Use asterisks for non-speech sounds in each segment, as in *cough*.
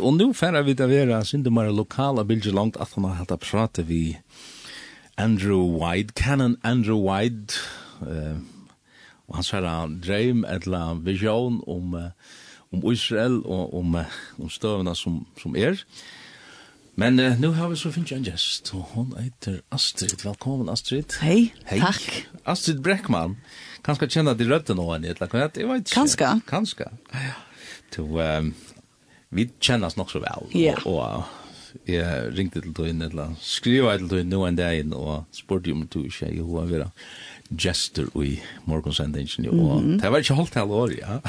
Og nu færa vi det vera sindi mara lokala bilder langt at han har hatt å prate vi Andrew White, Canon Andrew White, uh, og han sier han dreim etla vision om, uh, om Israel og om, uh, om støvna som, som er. Men uh, nu har vi så finnes jeg en gjest, og hun heter Astrid. Velkommen, Astrid. Hei, Hei. takk. Astrid Breckman. Kanskje kjenner de rødden og henne, eller hva? Jeg vet ikke. Kanskje. Kanskje. Ja, ja. Du, um, vi kjennas nok så vel. Yeah. Og, og jeg ringte til tøyen, eller skriva til tøyen noen dag inn, og spurte om du ikke, jo, hva vil gestur i morgonsendingen, mm -hmm. og det var ikke holdt hele året, ja.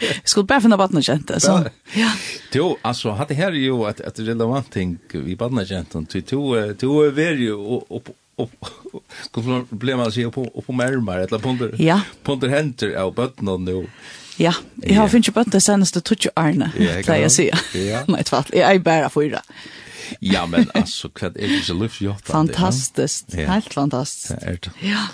Jeg skulle bare finne badna kjente, så. Ja. Jo, altså, hadde her er jo et, et relevant ting vi badna kjente, to er veri jo opp och kom problem att opp, på på märmar eller på under ja. på under händer av bötten nu Ja, jeg har finnet bøtt det seneste tutsi årene, pleier jeg å si. Ja. Nei, tvall, jeg er bare fyra. Ja, men altså, hva er det så livsjått? Fantastisk, ja. helt fantastisk. Det er det. Ja.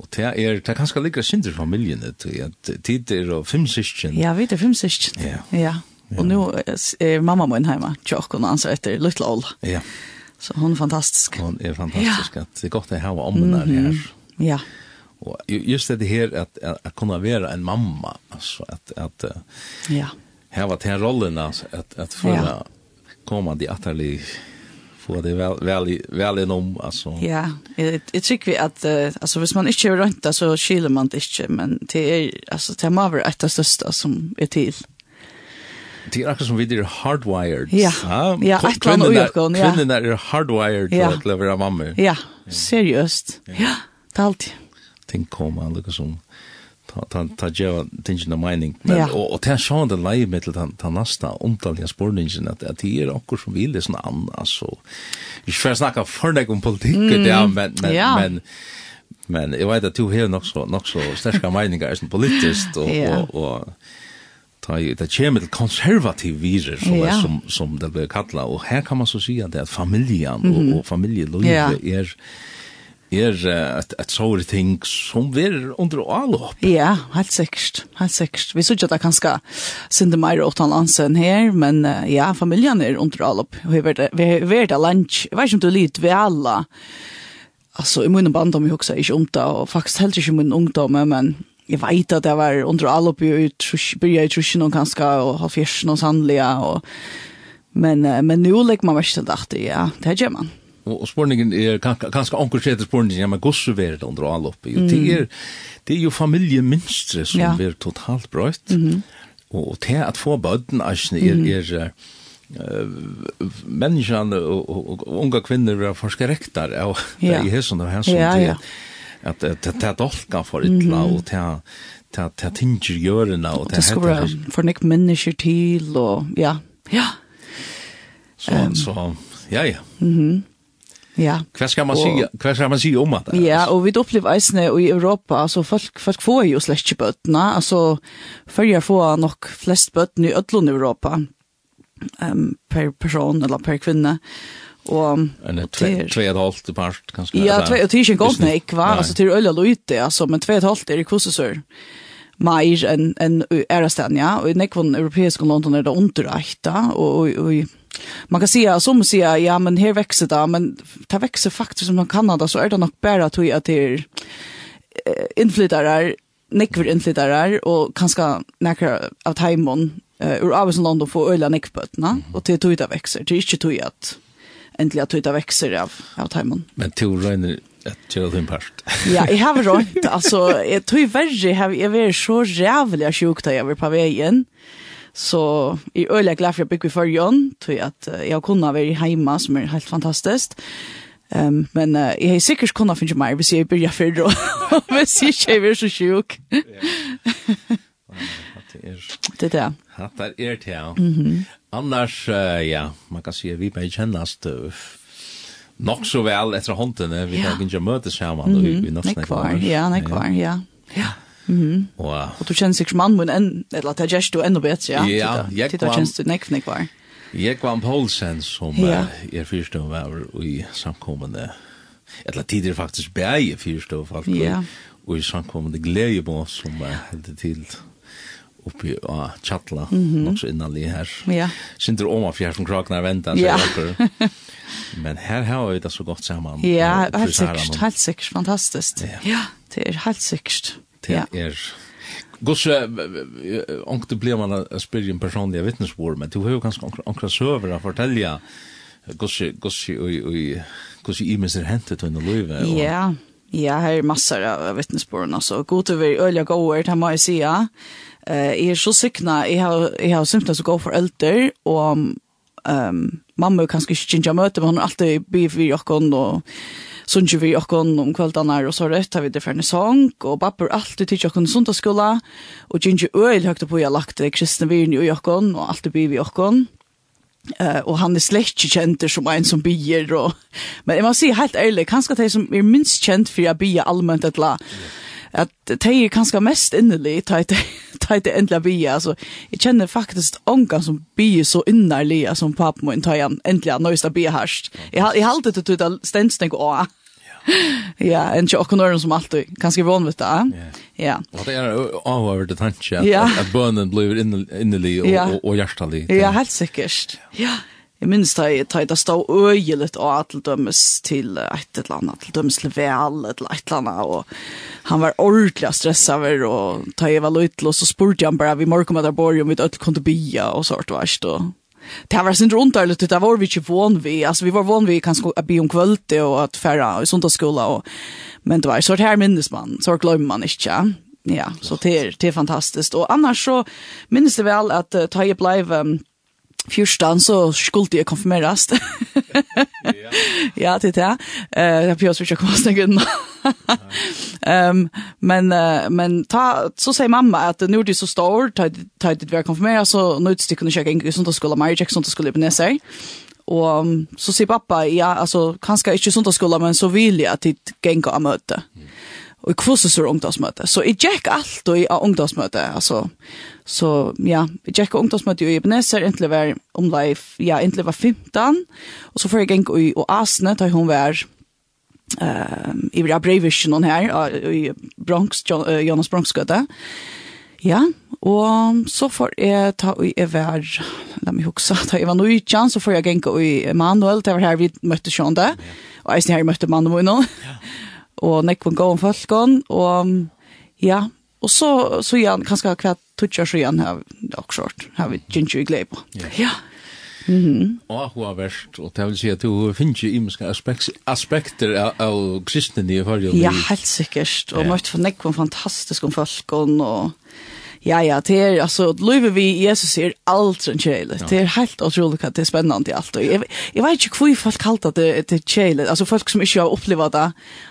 Og det er, det er ganske likra synder familiene, tid er og fem syskjen. Ja, vi er fem syskjen. Ja. ja. Og nå er mamma min hjemme, tjokk, og han sier etter Little Oll. Ja. Så hun er fantastisk. Hun er fantastisk, ja. det er godt å ha om den her. Ja. Och just det här att att, att kunna en mamma alltså att att ja. Här var den rollen altså, att att få ja. komme de atterlig få det väl väl vel innom, alltså. Ja, det tycker vi att alltså hvis man inte gör inte så skiler man det inte men det er, altså, det är över ett av største som är till. Det er akkurat som vi er hardwired. Ja, ja, ja ett land och ja. Kvinnorna er hardwired ja. til å være mamma. Ja, seriöst. Ja, det er alltid ting koma, lukka som ta ta ta geva tingina mining men ja. og og ta sjón den leið mitt til ta nasta untalja spurningin at at er okkur sum vil er sånn anna altså ich fer snakka for nek um politikk mm. der men men ja. men men eg veit at du her nok så nok så sterka meiningar er politist og, ja. og og ta i ta kjem til konservativ virer som ja. er, som som det blir kalla og her kan man så sjá at familien mm -hmm. og, og familielivet ja. er er et, et såre ting som vi er under avlåp. Ja, helt sikkert, helt sikkert. Vi synes ikke at det skal synde mer åt han ansen her, men uh, ja, familien er under all opp. Vi har vært av lunch. Jeg vet ikke om du er litt ved alle. Altså, i min bandom jeg husker ikke om det, og faktisk heller ikke i min ungdom, men jeg vet at jeg var under all opp i byrja i trusjen og kanskje, og har fjersen og sannlige, og Men uh, men nu lägger man värst att ja, det gör man og, og spurningen er kanskje anker skjer til spurningen, ja, men gosse vi er det under all oppe. Mm. Det, er, det er jo familiemønstre som ja. er totalt brøyt. Mm -hmm. Og og til at få bøtten er, er, er uh, menneskene og, og, og unge kvinner vil forske rektar av ja. *laughs* i hesson og hesson ja, ja. at det er dolka for ytla og det er ta ta tinger gjørna og ta hetta for nek mennesker til og ja ja så så ja ja mhm Ja. Hva skal man og, si, hva skal man si om det? Ja, og vi opplever eisene i Europa, altså folk, folk får jo slett ikke bøtene, altså følger får nok flest bøtene i ødlån i Europa, um, per person eller per kvinne. Og, en Eller tve, tve et halvt part, kanskje? Ja, tve, og det er ikke en god nek, va? Altså, det er øyla løyte, altså, men tve et halvt er i kosesør mer enn en, en, en ja, og i nekvån europeiske London er det underreitt, og, og, og man kan säga som säga ja men här växer det men det växer faktiskt som man kan så är det nog bara att att det är inflytare nekver inflytare och kanske några av timon uh, ur av London för öliga nekbötna och det tog det växer det är inte tog att äntligen tog det växer av av timon men tog rönner att göra din part. ja, jag har *laughs* rönt. Alltså, jeg tror verre, jag har varit så rävliga sjukt da jag var på vägen. Så i øyelig glad for jeg bygger i førjen, tror jeg at jeg har kunnet være hjemme, som er helt fantastisk. Um, men uh, jeg har sikkert kunnet finne mer hvis jeg begynner før, og *laughs* hvis jeg ikke er så sjuk. Det er det. Det er det, ja. Mm -hmm. Annars, uh, ja, man kan si at vi bare kjennes det nok så vel etter håndene. Vi ja. kan ikke møtes sammen, og vi, vi nok snakker. Ja, nekvar, ja, nekvar, ja. Ja. Mm -hmm. Och og du kjenner sikkert mann, men en eller at jag gjør du enda bedre, ja. Ja, jag kan känns du näck näck var. Jag var en Paulsen som är er först då var i samkommende, eller tidigare faktiskt bäge först då faktiskt. Ja. og i samkommende glede på oss som uh, hade till uppe på Chatla mm -hmm. också innanlig her. Ja. Sinter oma fjær som krakna väntan så ja. *laughs* Men her har vi det så godt samman. Ja, helt säkert, helt sikkert, fantastiskt. Ja, ja det er helt säkert det er... Gosse, det blir man å spørre en personlig vittnesbord, men du har jo kanskje ångre søver å fortelle gosse, gosse, og gosse i minst er hentet under løyve. Ja, ja, her er massor av vittnesbord, altså. God til å være øyne gåer, det må jeg si, ja. Jeg er så sykna, jeg har, jeg har symptomer som går for ølter, og um, mamma er kanskje ikke kjent møte, men hun er alltid byr for jokken, og sunge vi okkon om kvöldanar og så rett har vi det ferne sång, og babbur alltid tidsi okkon sundagsskola, og gingi øyl høyta på jeg lagt det kristne virni i okkon, og alltid bi vi okkon. Uh, og han er slett ikke kjent som en som bier og... men jeg må si helt ærlig kanskje de som er minst kjent for å bier allmønt et la at de er kanskje mest innelig ta *laughs* et det endelig byr. altså jeg kjenner faktisk ångan som bier så innerlig som papen min tar jeg endelig nøyest av bier herst jeg, jeg halte til det stendsteng og ja, en tjock och som alltid. Kanske van vet det. Ja. Och det är över det tanke att bönen blir innerlig och och hjärtlig. Ja, helt säkert. Ja. Jeg minns da jeg tar det stå øyelet og at det dømes til et eller annet, til dømes til vel, et eller annet, og han var ordentlig stresset over, og da jeg var løytel, og så spurte han bare, vi morgen med der bor, om vi ikke kunne bya, og sånt, og Det var sin underligt det var vi inte van vi. Alltså vi var van vi kanske att be om kvällte och att färra i söndagsskola och men det var så här minnes man så glömmer man inte. Ja, så det är det är fantastiskt och annars så minnes det väl att uh, ta i blev um, Fjørstan så skulle jeg konfirmeres. ja, *laughs* det er det. Uh, Jeg prøver så ikke å komme oss den um, *laughs* men, uh, men ta, så sier mamma at nå er det så stor, ta, ta det vi er konfirmeret, så nå er det kunne kjøkke engelsk, i at men meg, ikke sånn at skulle på neser. Og um, så sier pappa, ja, altså, kanskje ikke sånn men så vil jeg at de ganger av møte. Mm. Og i kvosses er ungdomsmøte. Så jeg gikk alltid av ungdomsmøte, altså. Så ja, vi tjekka ungdomsmøte i Ebenezer, egentlig var life. ja, egentlig var 15, og så får jeg gikk i Oasne, da hun var uh, i Breivisjon hon her i Bronx Jonas Bronx-gøte. Ja, og så får jeg ta i Ever, la meg huske, ta i Vanujjan, så får jeg genka i Manuel, det var her vi møtte Sjönda, og eisen her møtte Manuel nå, og nekvun gåen folkene, og ja, Och så så igen kanske kvar touchar så igen här också har vi ginger glade på. Ja. Mhm. Och hur värst och det vill säga att du finns ju imiska aspekter aspekter av kristendom i förr. Ja, helt säkert. Och mycket för nekon fantastisk om folk och ja, ja, det er, altså, løyve vi Jesus er alt en kjæle. Ja. Det er helt utrolig at det er spennende i alt. Og jeg, jeg vet ikke hvor folk kallt at det, det er kjæle. Altså, folk som ikke har opplevd det,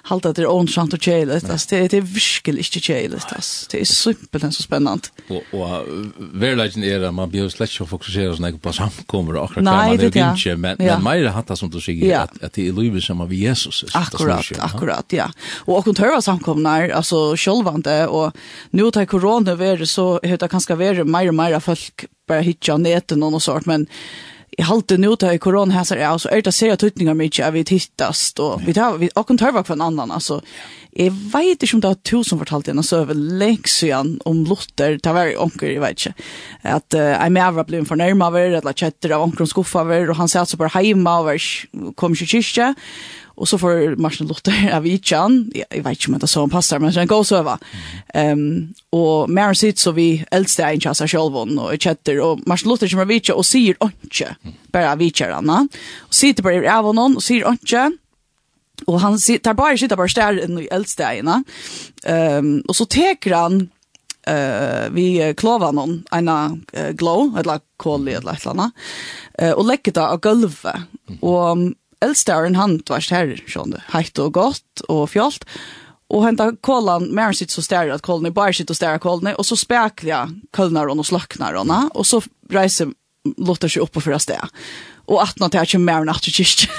halt at det er åndsant og kjæle. Altså, det, det er virkelig ikke kjæle. Altså. Det er simpelthen så spennende. Og, og verleggen er at man blir slett ikke å fokusere sånn på samkommer og akkurat Nei, hva man er det, ja. men, ja. men mer hatt det som du sier, ja. at, at det er løyve som er vi Jesus. Er, Akkurat, ikke, akkurat, ja. Og akkurat hører samkommer, altså, sjølvande, og nå tar korona være så så hur det kanske vara mer och mer folk bara neten og någon sort men i halte nu ta i corona här så är så är det seriösa tutningar mycket av vi tittast och vi tar vi och kan ta för en annan alltså Jeg vet ikke om det var to som fortalte henne søve lengt siden om Luther, det var onker, jeg vet ikke. At uh, jeg med var blevet fornærmet over, eller kjetter av onkeren skuffet over, og han satt så bare hjemme og kom ikke kyrkje. Og så får Martin Luther *laughs* av Itjan, jeg vet ikke om det er så han passer, men det er en god søve. Um, og Maren sitt, så vi eldste er ikke av seg selv, og kjetter, og Martin Luther kommer av Itjan og sier ikke, bare av Itjan, og sitter bare av henne og sier ikke, Og han sitter bara sitter bara stär i eldstäjerna. Ehm um, och så teker han eh vi klovar noen en uh, glow eller kol eller et eller annet, eh och lägger det av golvet och eldstären han tvärs här sån det hett och gott och fjalt och henta kolan mer sitt så stär att kålen, är bara sitt och stär kålen, och så späkliga kolnar och henne, och så reiser låter sig upp på första och att något jag mer än att just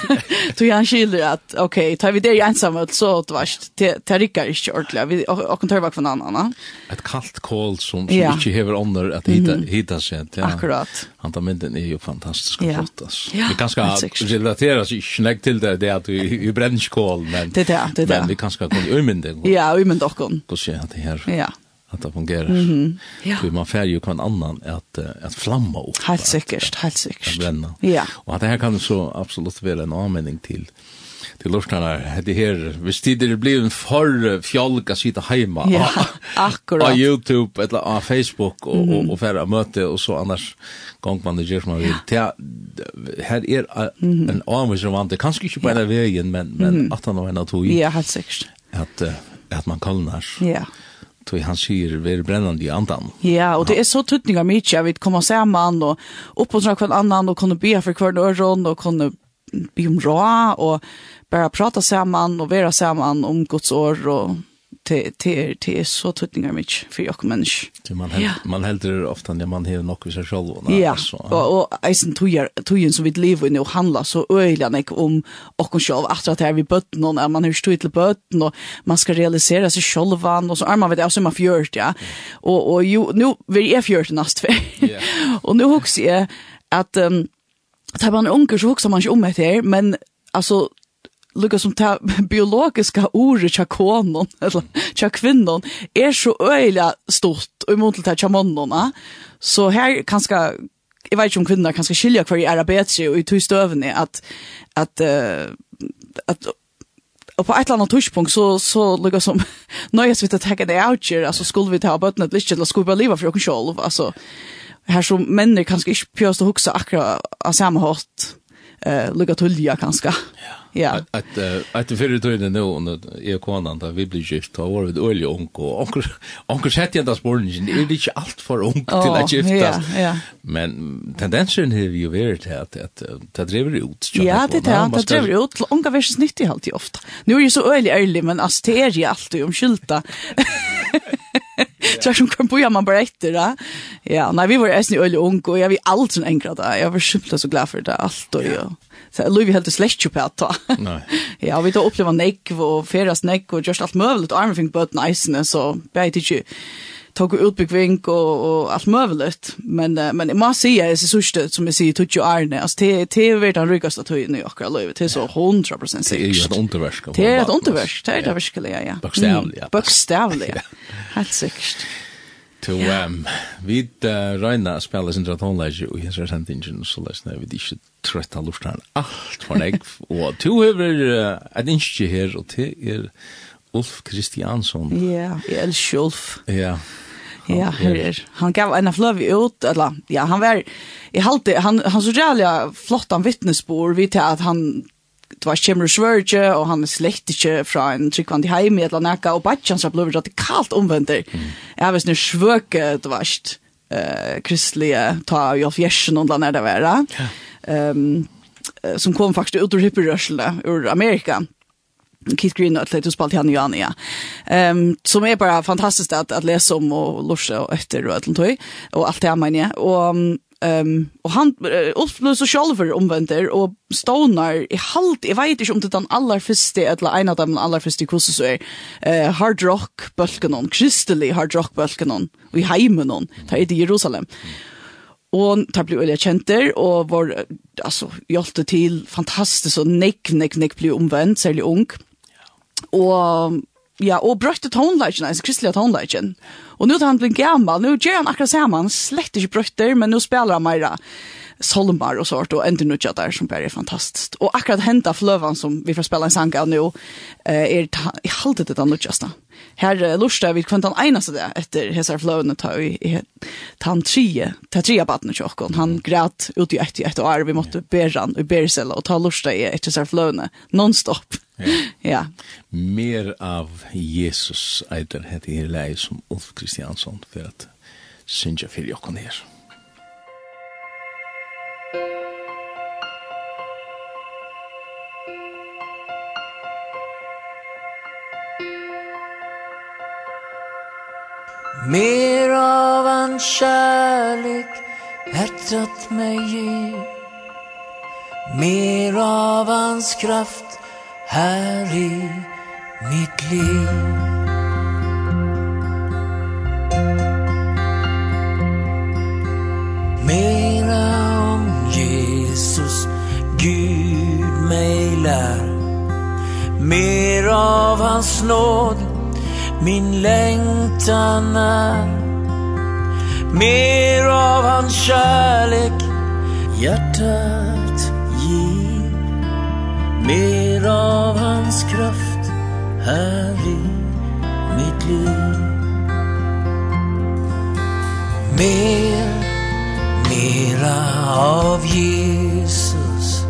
så han skiljer att okej tar vi det ensamma så det var det det rycker inte ordentligt vi och kan ta bak från annan ett kallt kol som som ja. inte häver ånder att hitta hitta sig ja. Akkurat. Han tar mynden är ju fantastiskt flott alltså vi kan ska relatera sig snägg till det det att vi vi bränner kol men det det det vi kan ska kunna ymmen det ja ymmen dock Gå se ser det här ja att det fungerar. Mm -hmm. ja. För man färger ju kan annan att att flamma upp. Helt säkert, helt säkert. Bränna. Ja. Och att det här kan så absolut vara en användning till till lustarna Det här, visst det det blir en för fjolka sitta hemma. Ja, *laughs* akkurat. På YouTube eller på Facebook och mm. och, och färra möte och så annars gång man det gör som man vill. Ja. Här är en avvis som vant. Kanske inte på ja. vägen men men mm. att han har en att Ja, helt säkert. Att att man kallar. Ja tog han sier ver brännande i andan. Ja, og det er så tuttninga mykje, jeg vet, komma saman og oppåndra hver annan og kunne be for hver øron og kunne be om råd og bare prata saman og vera saman om Guds år og det det det är så tutningar mycket för jag människa. Det man held, ja. man händer ofta när man har något i sig själv och ja. så. Och och eisen tujar tujen som vi lever nu och handlar så öjlan ek om och själv att att här vi bött någon är man hur står till bötten och man ska realisera sig själv och så är man vet alltså som man fjört ja. Och och jo nu vi är fjört nästa vecka. *laughs* och nu hooks är att um, tar man unger så hooks man ikke om etter, men alltså lukka som ta *laughs* biologiska ordet tja konon, *laughs* eller tja kvinnon, er så øyla stort og imot til tja mannona. Så her kanska, jeg vet ikke om kvinner kanska skilja hver er bedre og i tog støvene at, at, uh, at Og på et eller annet tidspunkt så, så lukka som nøyes vi til å tenke det out here, altså skulle vi ta bøttene et litt, eller skulle vi bare livet for oss selv, altså her som människor kanskje ikke pjøst å huske akkurat av samme hatt eh lukka tullja kanska. Ja. Att att förr tiden då när jag konan där vi blir gift då var det olja onko. Onko onko hade inte spårningen. Det är inte allt för ung till att ja. Men tendensen har ju varit att att det driver ut. Ja, det är det driver ut. Unga vers nyttigt alltid ofta. Nu er ju så ölig ärlig men asteria alltid om skylta. *laughs* *laughs* Jag som kan boja man bara efter då. Ja, nej vi var äsni öle ung och jag vi allt sån enkla där. Jag var sjukt så glad för det allt och ja. Så Louis vi helt släkt ju på att. Nej. *laughs* Ja, vi då uppleva neck och färas neck och just allt möjligt. Armfing but nice så bättre ju tog utbyggving och, och allt möjligt. Men, uh, men jag måste säga, det är så stött som jag säger, tog ju Arne. Alltså det, det är väl den rikaste tiden i åkra livet. Det är så hundra procent säkert. Det är ju ett undervärsk. Det är ett underverk det är det verkliga, ja. Bokstavliga. Mm, Bokstavliga, *laughs* helt säkert. To um vi Reina spela sin tonlage og hans sentingen så lest nei vi ikkje trøtta luftan alt for negg *laughs* og to over at inchi her og til er Ulf Kristiansson. Ja, jeg elsker Ulf. Ja. Ja, her er. Han gav en fløv ut, eller, ja, han var, i halte, han, han så jævlig flott han vittnesbord, vi til at han, det var kjemmer svørge, og han er slett ikke fra en tryggvand i heim et eller annet, og bare så ble radikalt omvendter. Mm. Jeg visste svøke, det var ikke uh, kristelige, ta Jolf Gjersen og det var det. Ja. Um, som kom faktisk ut ur hypperrørslene ur Amerika. Mm Keith Green och Atletus Johan ja. Ehm um, som är bara fantastiskt att att läsa om och Lorsa och efter och allt det och allt det man jag och ehm um, och han Ulf så själver omvänder och Stoner i halt jag vet inte om det den allra första eller en av de allra första kurser så är eh hard rock balkanon kristelig hard rock balkanon och i heimenon där i Jerusalem og det ble veldig kjenter, og var, altså, hjalte til fantastisk, og nekk, nekk, nekk ble omvendt, særlig ung og ja, og brøtte tonelagen, altså kristelige tonelagen. Og nå er han blitt gammel, nå gjør han akkurat sammen, han slett ikke brøtter, men nå spiller han mer solmar og sånt, og ender nødja der som bare er fantastisk. Og akkurat hentet fløven som vi får spille en sang av nå, er i halvdelt det nødjast Her uh, lurer vi kvendt han eneste det etter hese fløvene ta i, i han trie, ta trie baden i. Han græt ut i ett i ett år, vi måtte bære han i bæresella, og ta lurer i etter hese fløvene, non-stop. *laughs* ja. Mer av Jesus eitar hette her lei som Ulf Kristiansson for at synja fyrir jokken her. Mer av en kärlek hjärtat mig ge Mer av hans kraft här i mitt liv. Mera om Jesus Gud mig lär. Mer av hans nåd min längtan är. Mer av hans kärlek hjärtat ger. Mer sjunger av hans kraft här i mitt liv. Mer, mera av Jesus.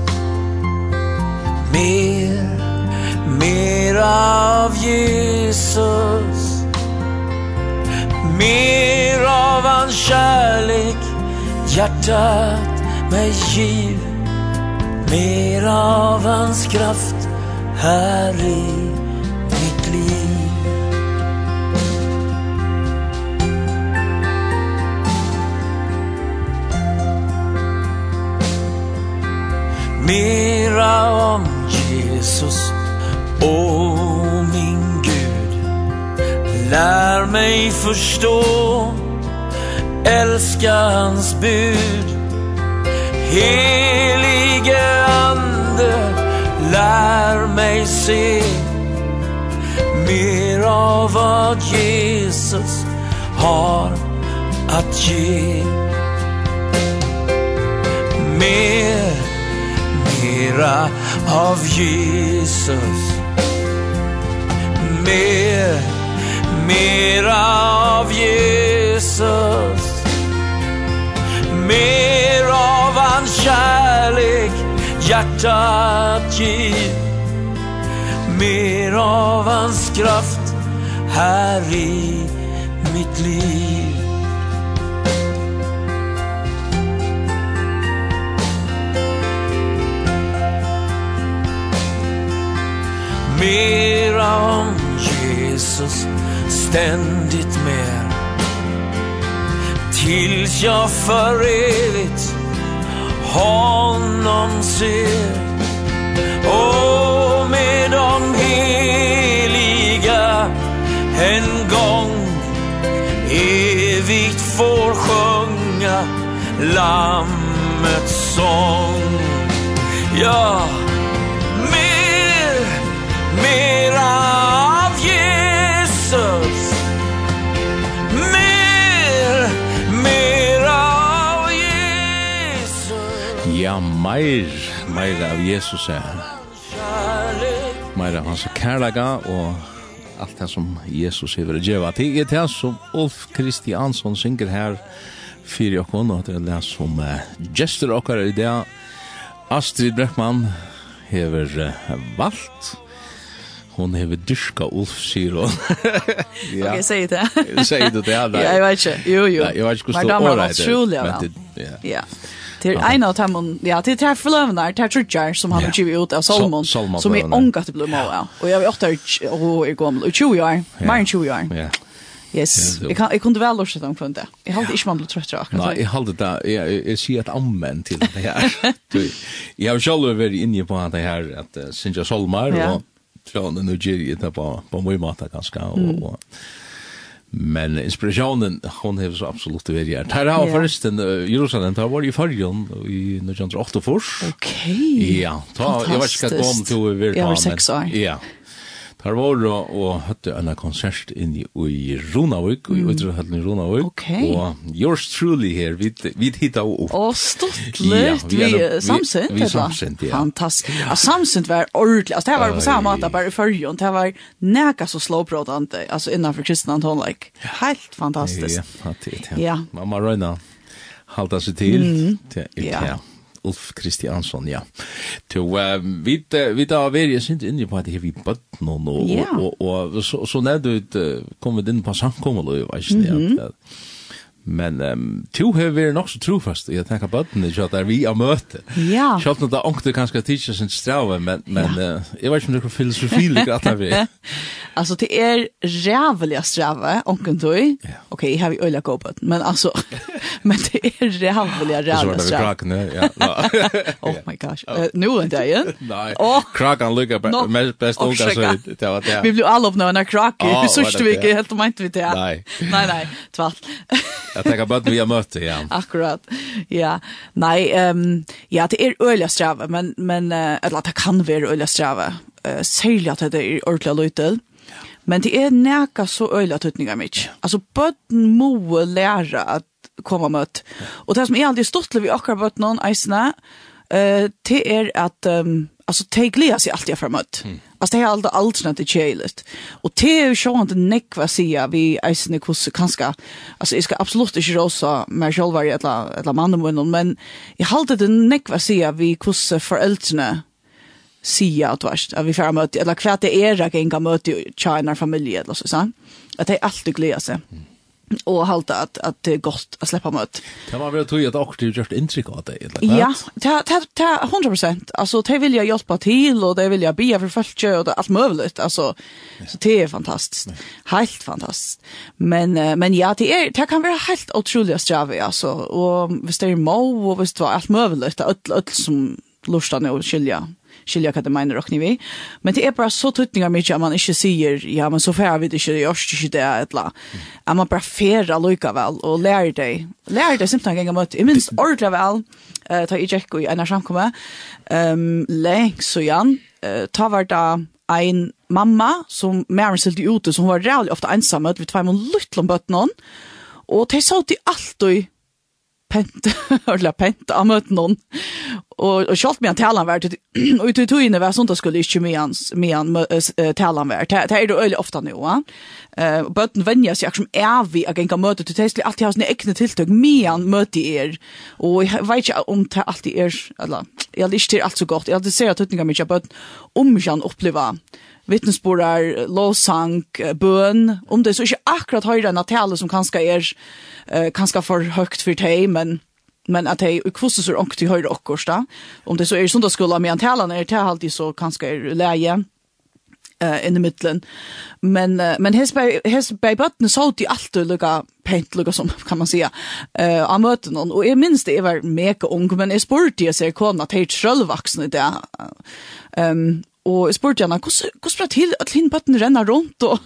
Mer, mera av Jesus. Mer av hans kärlek Hjärtat mig givet Mer av hans kraft här i mitt liv. Mera om Jesus O min Gud. Lär mig förstå Älska hans bud. Helige lär mig se Mer av vad Jesus har att ge. Mer, mera av Jesus. Mer, mera av Jesus. Mer av hans kärlek hjärtat ger Mer av hans kraft här i mitt liv. Mera om Jesus ständigt mer. Tills jag för evigt honom ser Och med de heliga en gång evigt får sjunga Lammets sång. Ja, mer, mera Ja, meir, meir av Jesus er Meir av hans kærlega og alt det som Jesus hever djeva. Det er det som Ulf Kristiansson synger her fyrir okkon, og det er det som uh, gestur okkar i det. Astrid Breckmann hever uh, valgt hon hever dyrka Ulf, sier hon. *laughs* ja. Ok, sier det. sier du det? Ja, jeg vet ikke. Jo, jo. Ja, jeg vet ikke hvordan det året er. Men det, ja. Ja. Det en av dem, ja, det är tre förlövnar, tre trutjar som han har ut av Solomon, som är ångat i blomma av. Och jag är åtta år i gammal, och 20 år, mer än 20 år. Yes, jag kan jag kunde väl låsa dem från det. Jag hade inte man blivit trött rakt. Nei, jeg hade det jeg jag ser ett ammen til det här. Jeg har selv vært inne på det här att Sinja Solmar och Tjånen och Giri på på min mata ganska og... Men inspirationen hon har så absolut det är. Där har förresten Jerusalem där var i förrjon i 1908 Okej. Ja, ta jag vet inte om du vill ta. Ja, sex år. Ja. Her var det og høtte en konsert inn i, i Ronavik, mm. i Utrøhøtten i Ronavik. Ok. Og yours truly her, vi, vi hittet opp. Och stort ja, vi, vi samsynt, vi, vi samsynt, ja. Fantastisk. Ja, samsynt var ordentlig, altså det var på samme måte, bare i førjon, det var näka så slåprådande, altså innanfor kristna tonleik. Helt fantastisk. Ja, det er det. Ja. Man må røyna, halta seg til, det er. Ja. Ulf Kristiansson, ja. Så uh, vi, vi da var jeg sint inne på at jeg er vi bøtt noen, og, ja. og, og, og så, så ned ut, kom vi inn på samkommel, og jeg vet ikke, mm -hmm. Men um, to har vært nok så trofast i å tenke bøttene, så at det er vi har møte. Ja. Selv om det er ångte kanskje tidsje sin strave, men, men ja. uh, jeg vet ikke om det er filosofi, at det er vi. *laughs* Alltså det är rävliga sträva onken Ja. Okej, okay, jag har ju öliga gåpat, men alltså *laughs* men det är jävligt jävla sträva. Oh my gosh. Uh, nu är det ju. Nej. Krakan lukar på mest bäst onka så det var det. Vi blev alla upp när krakan. Vi såg vi inte helt om inte vi det. Nej. Nej nej, tvärt. *laughs* Jag tänker bara att vi har mött det igen. Akkurat. Ja. Nej, ehm ja, det är öliga sträva, men men eller det kan vara öliga sträva. Eh sälja att det är ordentligt lutet. Men det er näka så öjla tutningar mig. Alltså bötten må lära att komma mött. Och det som är alltid stått vi akkurat bötten någon eisna eh det är att um, alltså te glädje sig alltid framåt. Mm. Alltså det är alltid allt sånt det chillet. Och det är ju så inte neck vad säger vi eisne kus kanske alltså jag ska absolut inte rosa med själva eller eller mannen men jag håller det neck vad säger vi kus föräldrarna sia at vart at vi får möte eller kvart det är jag inga möte China familie eller så sant att det är alltid glädje seg och halta att att det er godt å släppa möt. Det var väl tror at att du gjort inntrykk av det eller Ja, ta ta ta 100 alltså det vill jag hjälpa till och det vill jag be för folk och allt möjligt. Alltså så det är fantastiskt. Helt fantastiskt. Men men ja, det är det kan vara helt otroligt sträva alltså. Och visst det är mo och visst var allt möjligt. Att allt som lustar nu att skilja skilja hva det mener og vi. Men det er bara så tuttningar mykje at man ikke sier, ja, men så fer vi det ikke, det gjørs ikke det, etla. At man bara fer lukka vel, og lærer deg. Lærer deg simpelthen en gang møtt, i minst ordre vel, uh, ta i tjekk og i ena samkomme, um, lengs og jan, uh, ta var da ein mamma som mer silte ute, som var reallig ofta ensamme, vi tvei mon luttlom bøttnån, og de sa til alt og pent, *laughs* eller pent av møten noen och och schalt mig att talan vart och ut ut inne var sånt där skulle inte med hans med han talan vært. det er det öle ofta nu va eh bötten vänja sig som er vi att gänga möte till testli att jag har egna tilltag med han möte er. Och jag vet inte om det alltid er eller jag lyssnar alt så gott. Jag det ser att utningar mycket på om jag upplever vittnesbordar, lovsang, bøn, om det så ikke akkurat høyre enn at tale som kanskje er uh, kanskje for høyt for deg, men men att hej och kvossor så onkt til høyre och da, om det så är sånt att skulle med er är det alltid så kanske är läge eh i mitten men uh, men hes bei hes bei botten så det allt lukka pent lukka som kan man säga eh uh, möten någon och är minst det var mega ung men är sportig så ser kom att helt själv vuxna där ehm um, Og jeg spurte henne, hvordan blir det til at henne bøtten renner rundt og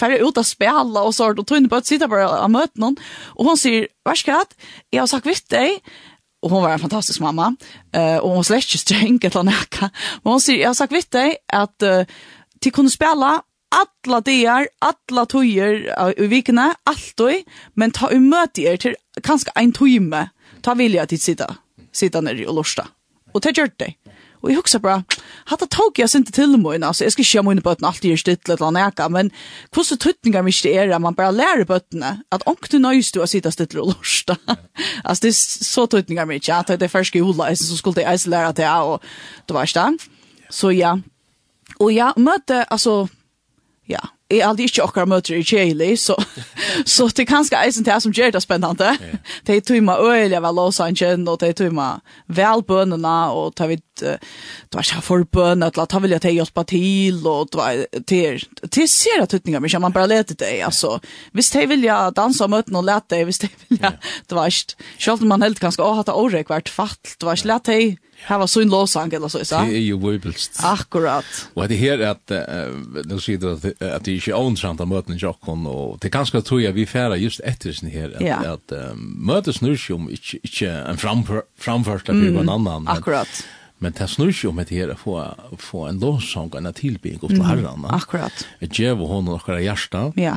færre ut av spela og sånt, og tog henne bøtten sitter bare og møter noen. Og hun sier, hva skal jeg? Jeg har sagt vitt deg, og hun var en fantastisk mamma, uh, og hun slett ikke streng eller nekka, men hun sier, jeg har sagt vitt deg at uh, de kunne spela alla dagar, alla tøyer i vikene, alt og, men ta umøte er til kanskje en tøyme, ta vilja til sitta, sitta nere og lorsta. Og det gjør det. Og jeg husker bare, hatt tog jeg sin til meg, altså, jeg skal ikke ha mine bøttene alltid gjør stitt eller annet eka, men hvordan tøtninger mye det er at man bare lærer bøttene, at ångte nøys du å sitte stitt og lort, *laughs* altså, det er så tøtninger mye, ja, det er ferske i hula, så skulle jeg eisen lære til jeg, og det var ikke det. Så ja, og ja, møte, altså, ja, är aldrig inte ochkar möter i Chile så *laughs* så det kanske är sånt här som gör det spännande. Det är tumma öliga väl Los Angeles och det är tumma välbönorna och tar vi det var så förbön att låta vilja ta hjälpa till och det var till till ser att utningar men man bara lät det alltså visst det vill jag dansa möten och lät det visst det vill jag det var just själv man helt ganska att ha det orek vart fatt det var slätt det Här var så en låsang eller så, så. Det är ju bibelst. Akkurat. Och det här att nu ser du att att det är ju onsamt att möten jockon och det kanske tror jag vi färra just efter sen här att att mötes nu som inte inte en framför framförsta på någon annan. Akkurat. Men det snurr ju om att det få, få en låsang och en tillbygg upp till herrarna. Akkurat. Att ge honom några hjärta. Ja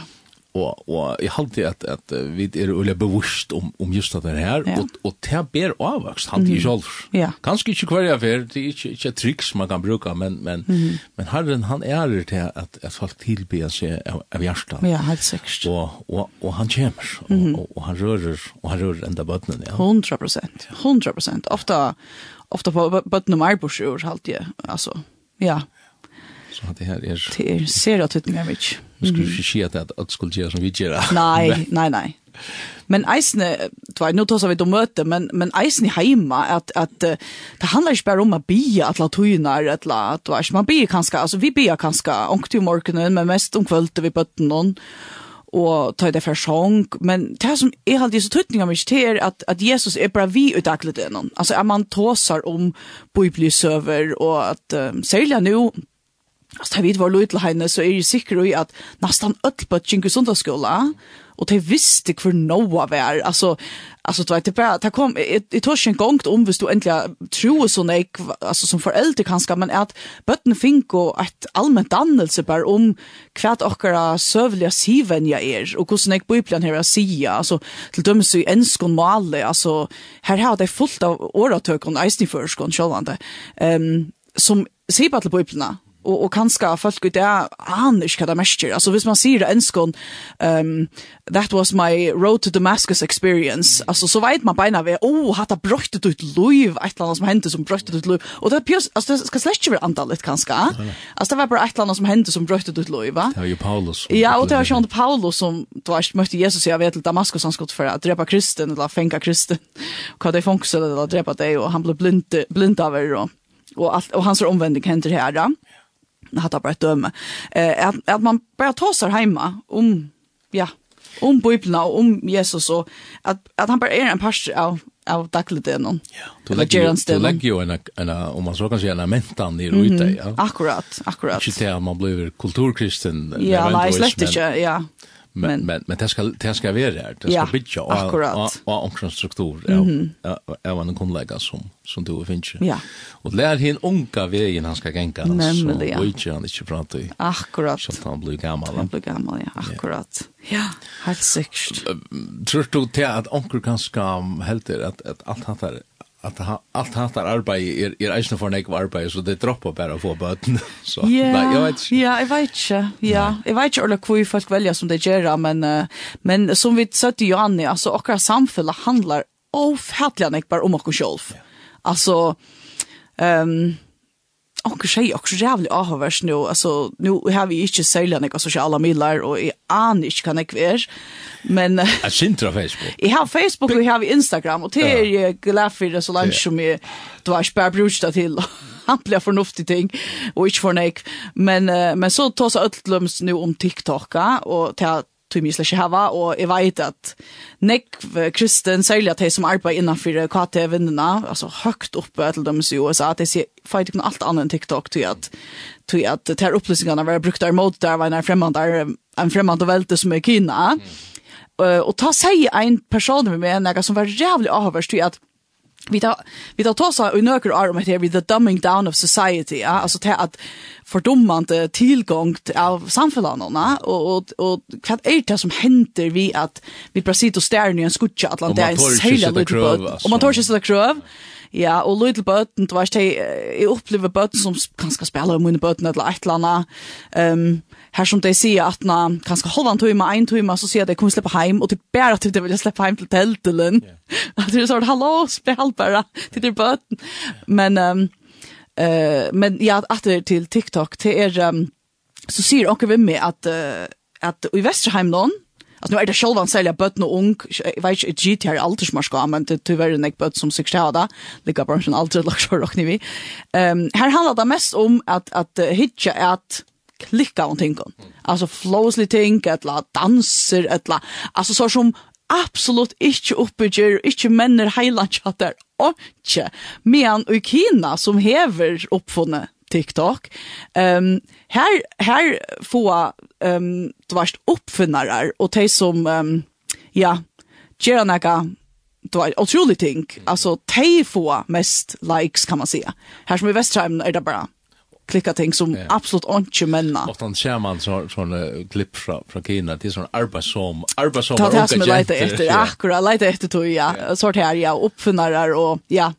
og og i halt at at vi er ulle bevisst om om just det her ja. og og ter ber avvaks han til sjølv. Ja. Kanskje ikkje kvar jeg fer, det er ikkje ikkje triks man kan bruka men men mm men herren han er det til at at folk tilber seg av, av hjarta. Ja, helt sikkert. Og og og han kjemmer og, mm og, og han rører og han rører enda bøtten ja. 100%. 100%. Ofta ofta på bøtten om arbeidsjord halt jeg. Altså ja. Så det här är... Det är ser att ut är mycket. Vi skulle inte säga att allt skulle göra som vi gör. *laughs* Nej, nej, nej. Men eisne, du vet, nå tar vi til møte, men men eisne hemma att att det handlar ju bara om att be att la tuna att la att man bia kanske alltså vi be kanske i morgenen, men mest om kvølte vi bøtten noen, og ta det for sjong, men det som er alltid så tøytning av meg til er at, at Jesus er bare vi utdaglet det noen. Altså, at man tåsar om biblisøver, og at um, særlig nå, Altså, da vi var lojal henne så er jeg sikker i at nesten öll på Jingu söndagsskola och de visste hur Noah var. Altså, alltså du vet det bara det kom i en gångt om hvis du äntligen tror så nej alltså som förälder kanske men att bötten fink och ett allmänt dannelse bara om kvart ochkara sövliga siven jag är och hur snäck bibeln här att säga alltså till döms i enskon male alltså här har det fullt av oratökon eisen i förskon självande ehm um, som sier på bøyplene, och och kanske folk ut där annars kan det mest alltså hvis man ser det ehm um that was my road to Damascus experience alltså så vet man beina vi oh hat det brutit ut liv ett land som hände som brutit ut liv och det pjäs alltså det ska släcka väl antalet kanske alltså det var bara ett land som hände som brutit ut liv va? Det var ju Paulus ja och det var ju Paulus som då har mötte Jesus jag vet Damaskus han skulle för att drepa kristen eller fänga kristen. *laughs* Vad det funkar eller drepa dig och han blev blind blind av det och allt och hans omvändning händer här. Ja hatt bara ett döme. Eh, att, att man bara tar sig hemma om, ja, om Bibeln och om Jesus och att, att han bara är en pastor av av dagligdelen. Ja, du lägger, du lägger ju en, en, om man så kan säga, en mentan i mm -hmm. ja. Akkurat, akkurat. Inte att man blir kulturkristen. Ja, nej, slett inte, ja men men, men, det ska det ska vara här det ska bitcha och och en struktur ja ja en kollega som som du finns ja. Och lär hin onka vägen han ska gänga så och inte han inte prata i akkurat. Så han blir gammal han blir gammal ja akkurat. Ja helt säkert tror du att onkel kan skam helt att att allt han där att ha, allt hans arbete är är eisne för nek arbete så det droppar bara få botten så yeah, nej jag vet ja jag vet inte ja jag vet inte eller hur folk väljer som det gör men uh, men som vi sa till Johanne alltså och samfälla handlar ofattliga nek bara om oss själva alltså ehm um, anker och også jävligt avhøvers nu. Alltså, nu har vi inte sälja några sociala midler, och jag aner inte kan jag kvar. Men... Jeg synes Facebook. *laughs* Jag har Facebook, och jag har Instagram, Och det är jag glad för det så långt som jag... du har ikke bare brukt det til *laughs* handla ting Och inte för nek. Men, men så tar sig øtløms nu om TikToka, Och till tog mye ikke hava, og jeg vet at nekv kristen, særlig at de som arbeider innenfor KT-vinnene, altså høyt oppe til dem i USA, at de sier, feit ikke noe alt annet enn TikTok, tog at, tog at de her opplysningene var brukt der mot der, var en fremmand, en fremmand og velte som er Kina. Mm. Uh, og ta seg en person med meg, som var jævlig avhørst, tog at, vi tar vi tar så i nöker arm här vid the dumbing down of society ja alltså till att fördommande tillgång av samhällena och och och vad är det som händer vi att vi precis och stär nu en skutcha Atlantis hela lite och man tar sig så kröv Ja, og Little Button, du vet, jeg, opplever Button som kanskje spiller om under Button eller et eller annet. Um, här som de säger att na kanske hålla en timme, en timme så säger de kommer släppa hem och typ bara att de vill släppa hem till tältelen. Att det är så hallå spel bara till det bort. Men um, uh, men ja att det till TikTok till er um, så säger också vi med att uh, att i Västerheim någon Alltså nu är det själva en sälja bötten och ung. Jag vet inte, GT är alltid som ska, men det är tyvärr en bött som sig skräda. Lika branschen alltid lagt så råkning vi. Um, här handlar det mest om att, att uh, hitcha att klicka om tingen. Alltså flowsly ting, eller danser, eller, alltså så som absolut inte uppbygger, inte männer heilandchatter, och inte. Men i Kina som häver uppfunnet TikTok. Ehm um, här här få ehm um, du varst uppfinnare och de som um, ja, Jeronaka då var otroligt ting. Alltså, te få mest likes kan man säga. Här som i Västheim är det bara klicka ting som yeah. absolut inte männa. Och han ser man så sån klipp från från Kina till sån arbetsom arbetsom och Det som jag letar efter akkurat lite efter då ja sort här ja uppfinnare och ja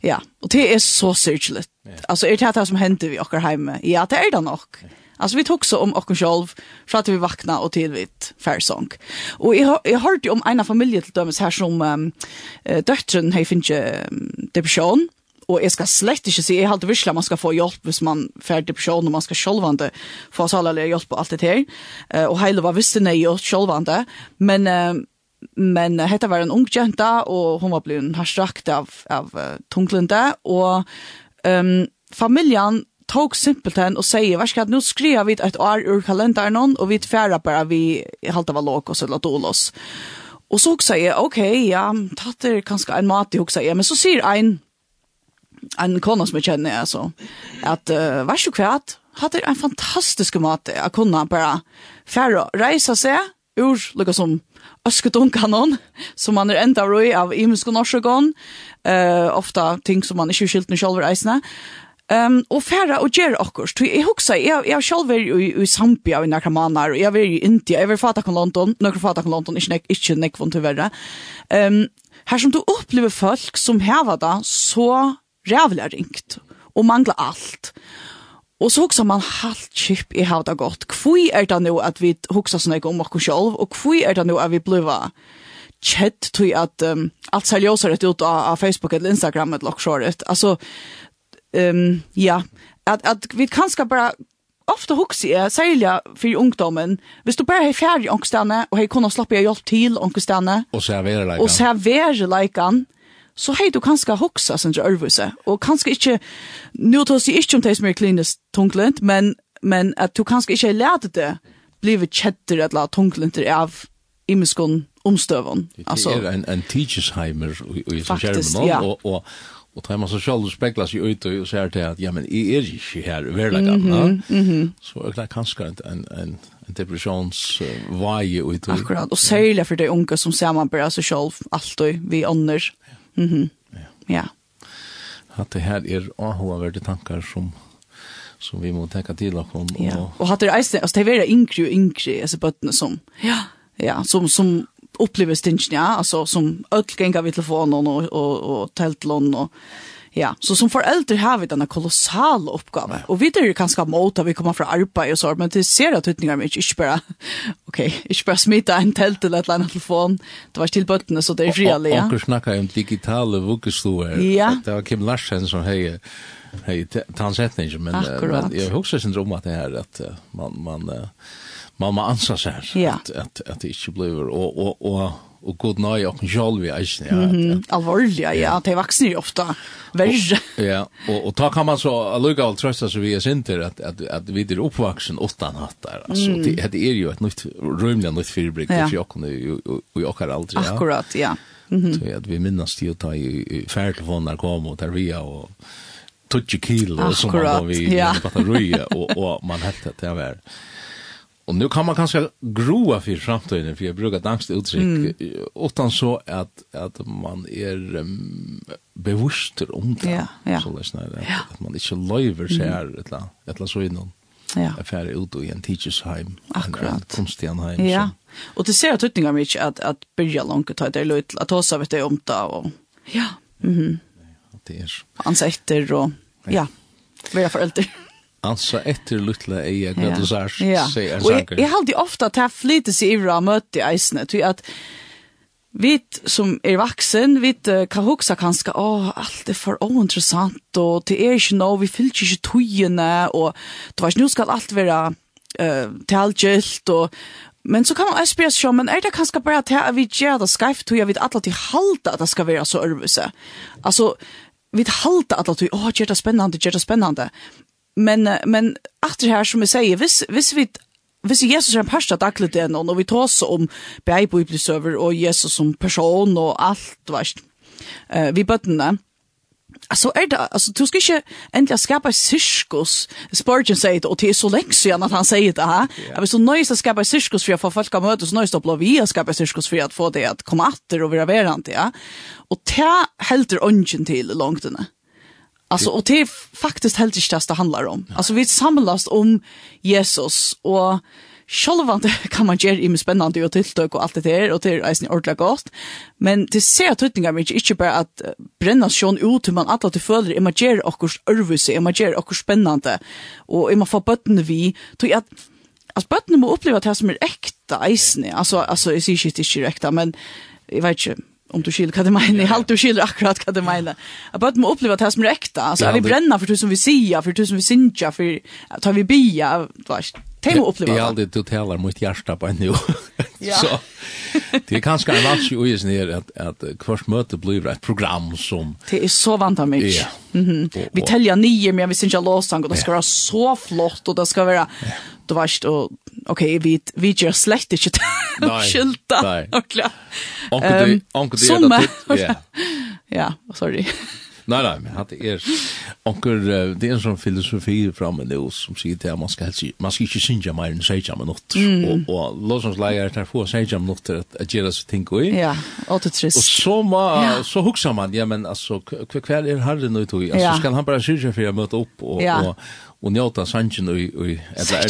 ja och det är så syrgligt. Alltså är det här som händer vi åker hem. Ja det är det nog. Alltså vi tog så om och själv för att vi vakna och till vitt färsång. Och jag har hörde om en familj till dömes här som um, döttren har finns depression och jag ska slett inte se jag har visst man ska få hjälp hvis man färdig person och man ska självande få oss alla hjälp på allt det här. Eh och hela var visste nej och självande men uh, men hetta var en ung jenta och hon var blivit harstrakt av av uh, tunglande och ehm um, familjen tog simpelt hen og sier, vær skal nu skriva vi et år ur kalenderen og vi tfæra bare vi halte var så eller dolos. Og så sier jeg, ok, ja, tatt er kanskje en mat i hoksa jeg, men så sier ein, en kona som jeg kjenner, alltså att uh, vær så kvärt hade en fantastisk mat att kunna bara färra resa seg, ur lukka som öskedunkanon som man är enda av roi av imensk norskon uh, ofta ting som man inte skilt med själva reisna Ehm um, och färra och ger också. Så jag huxar jag jag själv är i, i Zambia och några månader och jag är i Indien. Jag vill fatta kan London, några fatta kan London, inte inte nek von till värre. Ehm um, här som du upplever folk som hävar där så rävliga ringt och mangla allt. Och så också man halt chip i hur det. Kvui är det nu att vi huxar såna om och själv och kvui är det nu att vi bliva chat till att um, allt seriösare ut av, av Facebook eller Instagram eller något sånt. Alltså ehm um, ja, att att vi kanske bara ofta hugsi er sælja fyrir ungdommen, hvis du bare har fjær i ångstene, og har kunnet slappe hjelp til ångstene, og Och så og servere leikan, så hei du kanskje hoksa sin ørvise, og kanskje ikke, nå tar jeg ikke om det som er klinisk tunglint, men, men at du kanskje ikke har lært det, blive kjetter et la tunglint av imeskån omstøvån. Det er en, en teachersheimer i i faktisk, skjermen, ja. og, og, og tar man så sjálv spekler seg ut og säger til at, ja men jeg er ju här verkligen mm -hmm, mm -hmm. så er det kanskje en en en en depressions uh, vaje akkurat och särskilt för de unga som ser man bara så själv alltid vi annars ja. Mhm. ja. ja. Att det her er ahovärda tankar som som vi må tenke til og om. Ja. Og hatt det altså det er veldig yngre og yngre, altså på som. Ja. Ja, som som opplever stinchen ja, altså som öll gänga vid telefonen og, og, og teltlån og, Ja, så som föräldrar har vi denna kolossal uppgave. Och vi är ju kanske mot att vi kommer från arbete och så, men det ser att utningar mycket inte bara, okej, okay, inte bara smita en tält eller ett annat telefon. Det var till bötterna så det är frialliga. Ja. Och vi snackar om digitala vuggeståer. Ja. Det var Kim Larsen som hej hej tansättning, men, Akkurat. men jag huxar sin dröm att det här att man, man, man, man ansar sig här. Ja. Att, att, att det inte blir, och, och, och og god nøye og sjálv i eisen. Ja, mm -hmm. Alvorlig, ja. ja. De vaksner jo ofte verre. ja, og, og ta kan man så allukavall trøsta seg vi er sinter at, at, at vi er oppvaksen åttan hatt der. Altså, mm. det, det er jo et nytt, røymlig nytt fyrbrik ja. i okkene og i okkar aldri. Ja. Akkurat, ja. Mm -hmm. Så at vi minnas til å ta i, i ferdtelefoner kom og der vi og 20 kilo som man gav i ja. batteriet og, og man helt det var Och nu kan man kanske groa för framtiden för jag brukar dankst uttrykk, mm. utan så att att man är um, bevisst om det. Ja, ja. Så läs när ja. att man inte løyver seg här mm. eller eller så innom, Ja. Affär ut i en teachers home. Akkurat. Konstian heim. Ja. Och det ser tuttingar mycket att att börja långt ta det lut att ta så vet det om det och ja. Mhm. Mm det är ansetter, och ja. Vad jag för. Ansa etter lutla ei at ja. sier sær seg Og jeg, jeg haldi ofta at jeg flyter seg ivra og møte i eisene, tog at vi som er vaksen, vi kan huksa kanskje, åh, alt er for ointeressant, og det er ikke noe, vi fyller ikke tøyene, og du vet, nå skal alt være uh, talgilt, og Men så kan man også spørre seg, men er det kanskje bare til at vi gjør det skreft, tror jeg vi alle til halte at det skal være så ærvise. Altså, vi halte alle til, åh, gjør det spennende, gjør det spennende men men efter här som vi säger vis vis vi Hvis Jesus er en parst av daglig det nå, når vi tar oss om beibibelsøver og Jesus som person og alt, veist, uh, vi bøttene, Alltså är det alltså du skal inte endelig skapa syskos. Spurgeon säger det och det er så lenge siden att han säger det här. Jag vill så nöjst att skapa syskos för att få folk att mötas nöjst att blå vi å skapa syskos för att få det att komma åter och være verant. Ja? Och det helt ånden till långt. Alltså och det är faktiskt helt inte det det handlar om. Alltså vi samlas om Jesus och själva *laughs* kan man göra i spännande och tilltök och allt det där och det är ju ordentligt gott. Men det ser att tutningar mig inte bara att bränna sjön ut hur man alla till följer imagerar och kurs man gör och spännande och man får bötten vi tror jag att alltså bötten må uppleva det här som är äkta eisne. Alltså alltså är sig det är äkta men jag vet inte om du skiljer hva det mener, jag halt du skiljer akkurat hva det mener. Jag bare må oppleve att det som är äkta, alltså vi bränner för tusen vi ser, för tusen vi synger, för tar vi bia, fast det må uppleva. Det är alltid du talar mot hjärsta på en nu. *laughs* Så det er kanskje en vans ju is ner att at kvart møte blir ett program som Det är så vant av mig. Mhm. Vi täljer nio men vi synja låsang och det ska vara så flott och det ska vara du vet och okej, vi vi gör slett inte skylta. Nej. *laughs* *laughs* Onkel onkel det *laughs* ja. Ja, sorry. Nej nej, men hade er onkel det är en sån filosofi framme nu som säger att man ska helst man ska inte synja mer än säga men något och och låtsas lägga det här för säga men något att att göra så tänker ju. Ja, autotrist. Och så ma så huxar man ja men alltså kvar är herren nu då alltså ska han bara synja för att möta upp och och og njóta sangen og og eller er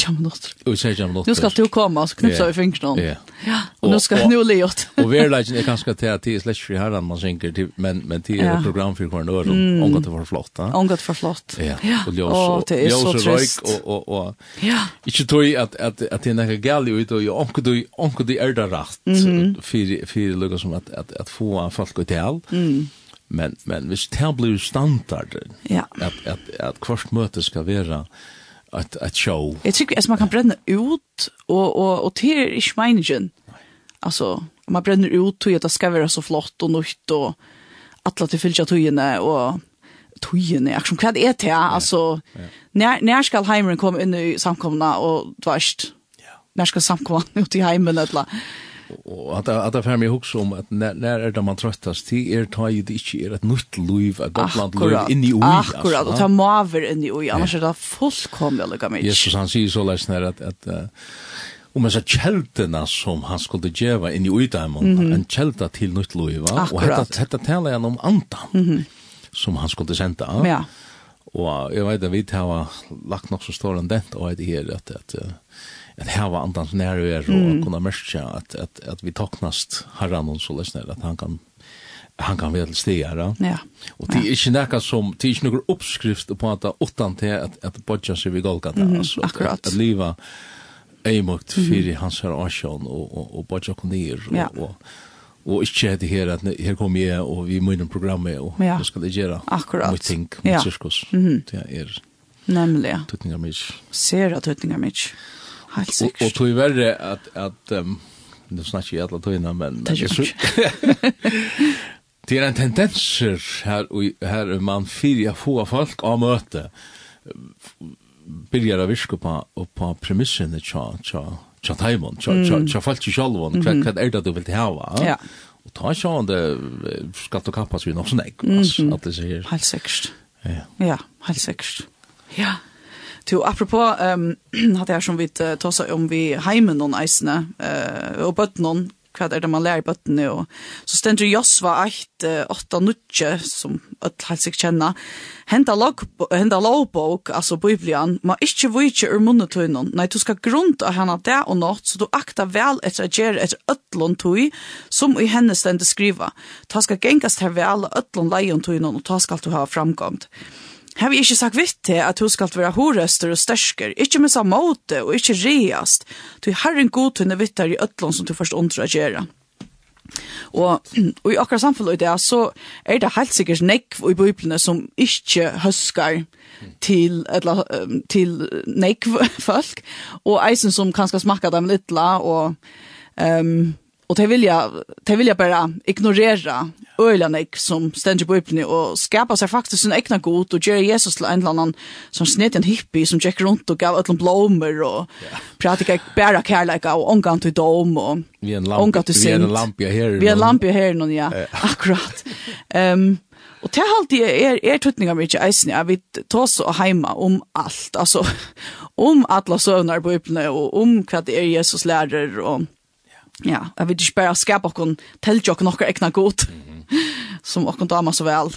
og sæja minutter. Nu skal du koma og knipsa i fingran. Ja. Ja, og nu skal nu leot. Og ver legend er kanskje til at det slash free herran man synker til men men til et program for kvar nord om godt for flott. Om godt for flott. Ja. Og ljós og ljós og og og Ja. Ikki tøy at at at det er gali ut og onku du onku du er der rast. Fyrir fyrir lukka som at at at få folk til. Mhm men men hvis det blir standard ja. at at at kvart møte skal være at at show. Jeg tycker att man kan bränna ut och och och till i schmeinen. Alltså man bränner ut och jag det ska vara så flott och nytt och alla till fylla tygene och tygene är som kvad är det alltså när när ska heimren komma in i samkomna och tvärst. Ja. När ska samkomna *laughs* ut i hemmen eller Og at at fer meg hugsa om at när när er det man trøttast. Till er tar ju det inte er et nytt liv att Gotland liv in i ui Akkurat och ta maver in i ui annars är det fullkomligt lika mycket. Jesus han sier så läs at, att att om man så kälterna som han skulle geva inn i uitaimon en kälta til nytt liv va och hetta detta talar han om antan som han skulle senda Ja. Och jag vet at vi har lagt nok så stor en dent og det här att att at här var andan när vi är kunna märka att att at vi taknast herran og så lyssnar att han kan han kan vel stiga Ja. Och det är inte något som det är inte någon uppskrift på att åttan till att att bodja sig vid Golgata mm, alltså att, att leva ejmokt för hans här asjon och och och bodja kunir och, och och inte det här att här kommer jag och vi måste programmet och ja. ska det göra. Akkurat. Vi tänker mot cirkus. Det är Nämligen. Tutningar mig. Ser att tutningar mig. Helt sikkert. Og, og tog verre at, at um, nu snakker jeg alle togene, men... Det *laughs* er Det er en tendenser her, her man fyrir få folk av møte byrjar å virke på, på premissene tja, tja, tja taimon, tja, tja, tja folk i sjalvon, hva, hva er det du vil hava? Ja. Og ta ikke om det skal du kappas vi nok sånn ekk, at det sier. Helt sikkert. Ja, helt sikkert. Ja to. Apropå ehm um, hade jag som vi uh, tossa om vi heimen någon eisene eh uh, og bøtten någon hva er det man lär bort nu och så stender Josva 8 8 nutje som att helt sig känna henta, log henta lovbok alltså biblian ma inte vilje ur munnen till någon nej du ska grunda henne det och nåt så du akta väl etter å gjøre ett ødlån tui som i henne stender skriva. Ta skal gengast här väl ødlån leion tui någon och ta ska du ha framgångt Har vi ikke sagt vitt til at hun skal være horester og størsker, ikke med samme måte og ikke reast, du har en god tunne vittar i øtlån som du først undrer å gjøre. Og, og i akkurat samfunnet i det, så er det helt sikkert nekv i bøyplene som ikke høskar til, etla, til nekv folk, og eisen som kanskje smakker dem litt, og um, och det vill jag det vill jag bara ignorera ölanek som ständer på öppni och skapa sig faktiskt sin egna god och göra Jesus till en annan som snitt en hippie som checkar runt och gav ötlom blommor och pratar pratika bara like och omgång till dom och omgång till synd. Vi är en lampia här. Vi har en lampia här någon, ja. *laughs* Akkurat. Um, Och det har alltid er, er tuttningar mycket eisen, ja, vi tar så heima om allt, alltså om *laughs* alla sövnar på öppna och om vad det är Jesus lärer och ja, jeg vil ikke bare skape okken, telle ikke okken okker godt, som okken damer så vel.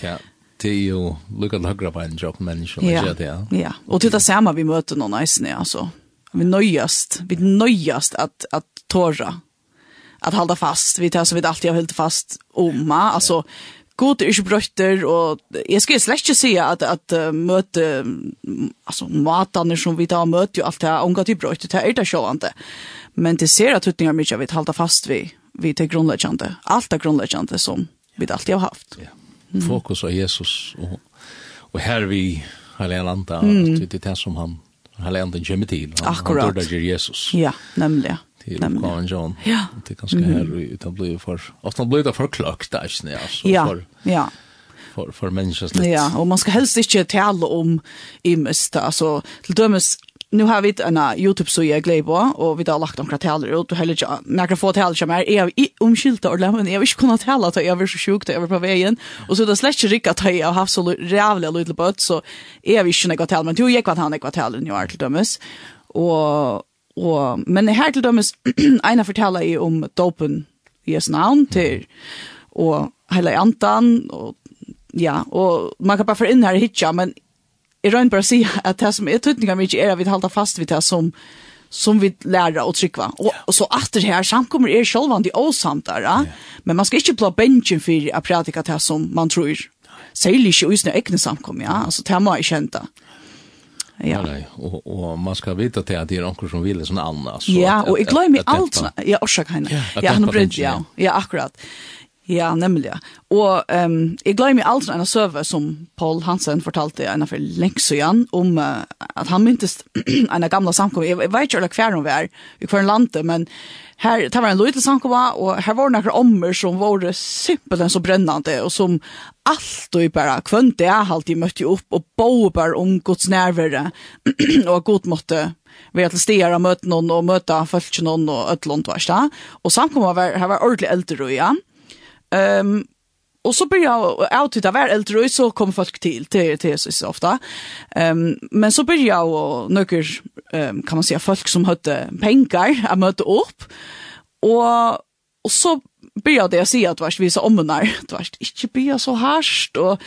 Ja, det er jo lukket høyre på en jobb menneske, ja, det, ja. ja, og til det samme vi møter noen eisene, altså. Vi nøyest, vi nøyest at, at tåra, at halda fast, vi tar så vi alltid har holdt fast om, altså, god er ikke brøtter, og jeg skal slett ikke si at, at uh, möte altså matene som vi tar möte jo alt det här om gott i brötter det er det sjovande. Men det ser at hutningar mycket vi hålla fast vi, vi til grunnleggjande, alt er grunnleggjande som vi alltid har haft. Ja. Mm. Fokus på Jesus og, og her vi heliga anda mm. det er det som han heliga anden kommer til. Han, Akkurat. Han dør Jesus. Ja, nämligen til till Colin John. Ja. Det er kanske här utan blir for... ofta blir det för klockt där snä alltså för Ja. for for människans liv. Ja, og man skal helst ikke tale om i mest alltså till dömes nu har vi en YouTube så jag på, och vi har lagt några täller ut och heller inte några få täller som är jag omskylta och lämna jag visste kunna tälla att jag var så sjuk över på vägen och så då släcker rycka att jag har haft så jävla lite bött så är vi inte något täll men du gick vad han gick vad täll nu är till dömes och Og, men her til dømes, *clears throat* ena forteller jeg om dopen i Jesu navn til, og hele antan, og ja, og man kan bare få inn her hitja, men jeg røyner bare å si at det som er tøtninga mye er at vi halter fast vid det som, som vi lærer å trykva. Og, og så atter her, samkommer er sjølvan de åsamtare, ja. men man skal ikke blå bensin for å pratika det som man tror. Særlig ikke usne egne samkommer, ja, altså det må jeg kjente. Ja. Ja. Nej, och och man ska veta till att det är någon som vill sån annars. Ja, och jag glömmer allt. Ja, orsak henne. Ja, ja han bryr ja. Ja, akkurat. Ja, nemlig. Og um, jeg glemmer alt en søve som Paul Hansen fortalte en for lenge siden om uh, at han myntes *clears throat* en gamle samkommet. Jeg, jeg vet ikke hver hun var, i hver landet, men her, det var en liten samkommet, og her var noen ommer som var simpelthen så brennende, og som alt og bare kvønt det jeg alltid møtte opp, og bo bare om Guds nærvere, *clears throat* og god måtte vi har til stier og møte noen, og møte følge noen, og ødelånd, og samkommet var, her var ordentlig eldre, og ja, Um, och så börjar jag att av äldre och så kom folk till till till så ofta. Ehm um, men så börjar jag och några um, kan man säga folk som hade pengar att möta upp. Och och så börjar det jag se att vars vissa omnar, det vars inte börja så harst och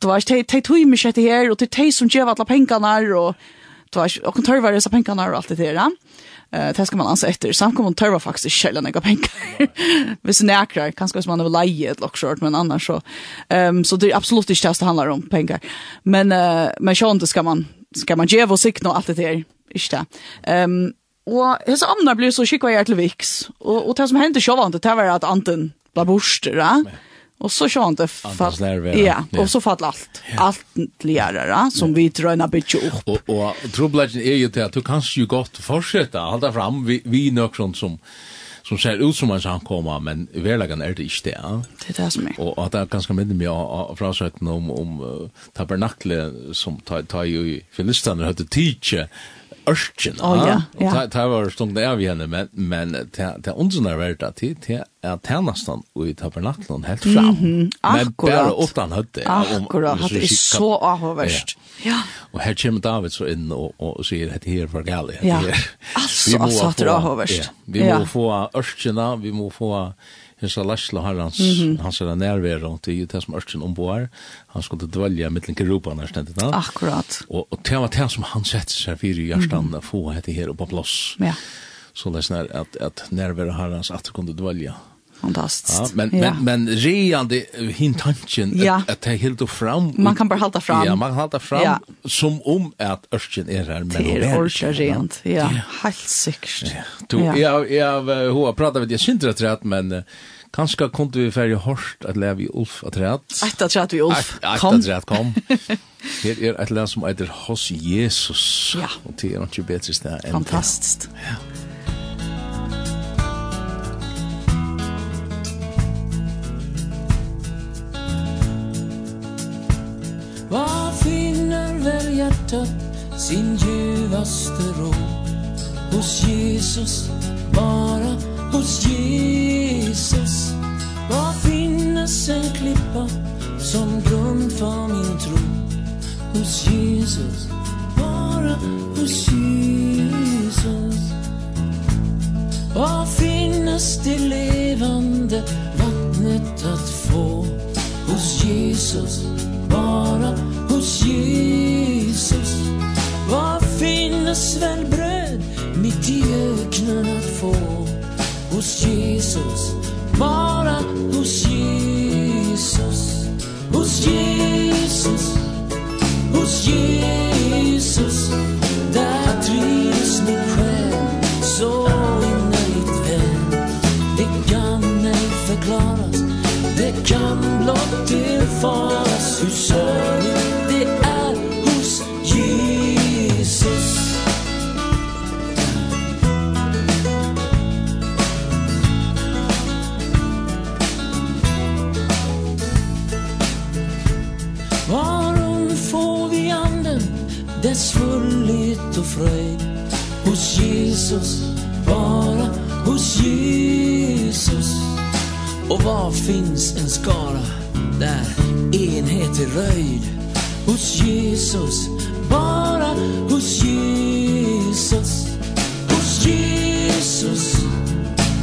det vars te te tog mig shit här och det te som ger alla pengarna och det vars och kan ta över dessa pengarna och allt det där. Eh det ska man ansa efter. Samkommun törva faktiskt källan några pengar. *laughs* Visst näkra, kanske hvis man har leje ett lock short men annars så ehm um, så det är absolut inte det handlar om pengar. Men uh, men sjön ska man ska man ge vår sikt och allt det där. Inte. Ehm um, och hesa amnar blir så skickar jag till Vix och och det som hände sjövant det var att anten blev borster, va? Och så kör inte fast ja, och så fall allt. Ja. Allt lärare som ja. vi dröna bitch upp. Och och trubblagen är ju det att du kanske ju gott fortsätta hålla fram vi vi nog sånt som som ser ut som en samkomma, men i är det inte det. Ja? Det är det som är. Og at det er ganske mindre mye av frasøkene om, om uh, tabernakle som tar ta i filistene, høyde tidsje, ørken. Å ja, ja. Det ta var stund det av henne, men men det undrene var det til til at tjenestene i tabernaklen helt fram. Mm Men bare åttan høtte. Akkurat, det er så avhåverst. Ja. Og her kommer David så inn og, og sier at her var gale. Ja, altså, altså, det er avhåverst. Ja. Vi må få ørkena, vi må få hessa læsla harrans, mm -hmm. hans er nærvære, og det er det som ørksen omboar, han skulle dvelja mittlen kerupene, stendet da. Akkurat. Og, og det var det som han sette seg fyrir i hjertan, mm -hmm. få hette her oppa plåss. Ja. Så det er at, at nærvære harrans at det kunne dvelja, Fantastiskt. Ja, men ja. men men reande hintanchen ja. att det helt fram. Man kan bara hålla fram. Ja, man håller fram ja. som om att örken är här men det är örken rent. Ja, ja. helt säkert. Ja. Du ja. jag jag har pratat med jag syns det rätt men Kanskje kunne vi færre hårst at leve i Ulf at rett. Eit at rett vi Ulf. Eit at rett kom. Her er et land som eitir hos Jesus. Ja. Og det er ikke bedre sted enn det. Ja. hjärtat sin djupaste ro. Hos Jesus, bara hos Jesus. Var finnes en klippa som grund för min tro. Hos Jesus, bara hos Jesus. Var finnes det levande vattnet att få. Hos Jesus, bara hos Jesus hos Jesus. Var finnes väl bröd mitt i öknen att få? Hos Jesus, bara hos Jesus. Hos Jesus, hos Jesus. Där trivs min själ så innerligt väl. Det kan ej förklaras, det kan blott erfaras Hur Jesus Bara hos Jesus. Och var finns en skara Där enhet är röjd? Hos Jesus Bara hos Jesus. Hos Jesus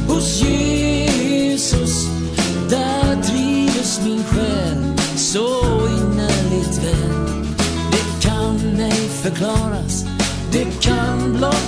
Hos Jesus. Där trivs min själ Så innerligt väl. Det kan ej förklaras Det kan blott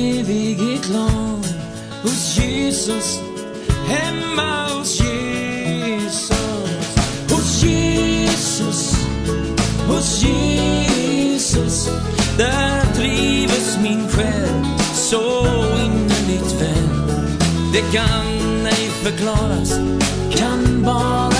evighet lång Hos Jesus, hemma hos Jesus. Hos Jesus, hos Jesus Där trivs min själ så innerligt väl. Det kan ej förklaras, kan bara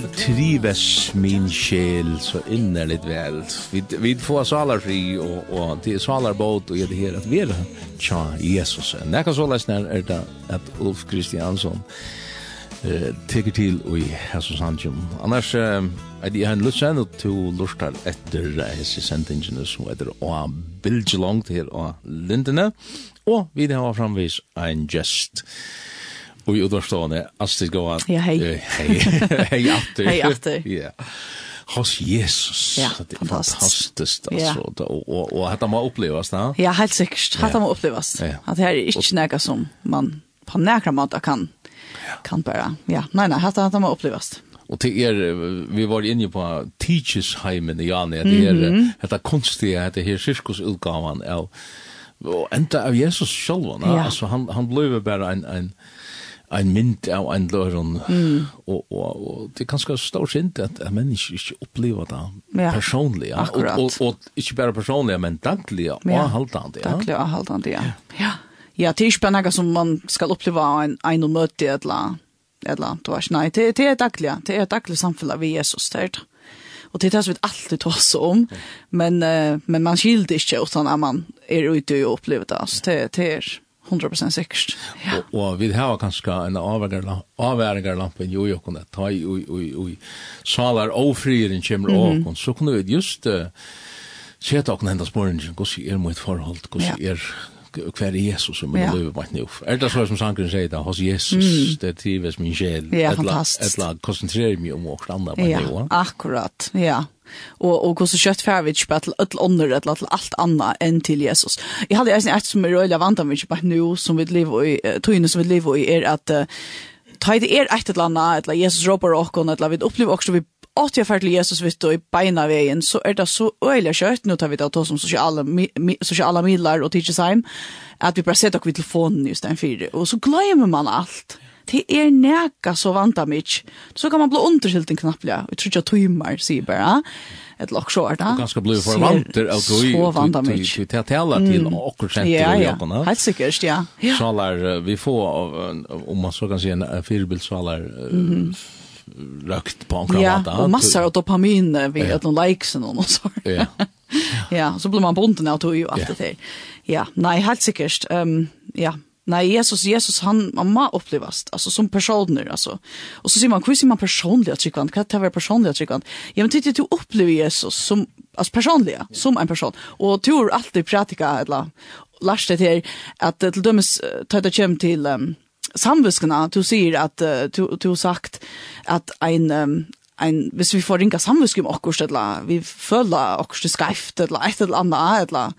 her trives min sjel så innerligt vel. Vi, vi får salarfri og, og det er salarbåt og det her at vi er tja Jesus. Nekka så lese er det at Ulf Kristiansson eh, teker til i Jesus Sanjum. Annars eh, er det en lusen og to lustar etter hese sendingene som heter å bilge langt her og lindene. Og vi har framvis en gest. Eh, Och i utvarstående, Astrid Gåan. Ja, hej. Hei, hei, Atter. *laughs* hei, Atter. *laughs* Ja. Hos Jesus. Ja, det fantastiskt. fantastisk alltså. Ja. Och, og, og att det må upplevas, da. Ja, helt sikkert. Att det må upplevas. Ja. At det här är inte något som man på nærkere måte kan, kan bare. Ja, nei, nei, Att det må upplevas. Og til er, vi var inne på Teachers-heimen i Jani, det är mm -hmm. detta konstiga, det här cirkusutgavan av, og enda av Jesus själv, ja. altså han, han blev bare en, en en mynd av en løren, mm. og, og, og det er ganske stor synd at en menneske ikke opplever det ja. personlig, ja. Akkurat. og, og, og ikke bare personlig, men daglig og ja. avholdende. Ja. Daglig og avholdende, ja. ja. Ja, det er ikke bare noe som man skal oppleve av en, en og møte et eller annet, du vet, nei, det, det er daglig, det er daglig samfunnet av Jesus, det er det. Og det er det som vi alltid tar oss om, men, uh, men man skilder ikke utan at man er ute og opplever det, altså, det, det er det. 100% sikkert. Ja. Og, og vi har kanskje en avværingarlamp i Jojokon, at ta i, i, i, i salar og frieren kommer mm -hmm. så kunne vi just uh, se seta okken enda sporingen, hvordan er mitt forhold, hvordan er hver er Jesus som er løyve på nu. Er det så som sangren sier da, hos Jesus, det trives min sjel. Ja, fantastisk. Etla konsentrerer meg om åker andre på et nu. Ja, akkurat, ja. Og, og hvordan kjøtt fer vi ikke bare til et eller eller til alt annet enn til Jesus. Jeg hadde eisen et som er røyla vant av meg på nu, som vi lever i, togene som vi lever i, er at uh, ta det er et eller annet, eller Jesus råper åkken, eller vi opplever også vi åt jeg för Jesus vidt og i beina vägen så är det så øyelig kjøtt, nå tar vi det att som sociala sociala midler och teachers hem att vi bare setter och vi telefonen just den fire, och så glömmer man allt det är näka så vanta mig så kan man bli underskilt en knappliga Vi tror jag timmar säger bara ett lock short där. Ganska blue för vanter av du så vanda mig. Du til tala till och sent Ja, ögonen. Helt säkert, ja. Så lär vi få om man så kan säga en förebild så rökt på omkring Ja, yeah, massor av dopamin vid yeah. noen likes och noe så. *laughs* Ja. Ja, så blir man bunden av tog ju allt det där. Ja, nej, helt sikkert. Um, ja, nei, Jesus, Jesus, han, man må upplevas, alltså som personer, alltså. Och så sier man, hur sier man personliga Hva Kan det vara personliga tryckvand? Ja, men titta, du opplever Jesus som, alltså personlig, som en person. Och tror alltid pratika, eller, lærst det här, att till dömes, ta det till, um, samviskena, du sier att uh, du du har sagt att en um, en hvis vi får ringa samviskum okkurst eller vi føler okkurst skreift eller et eller annet eller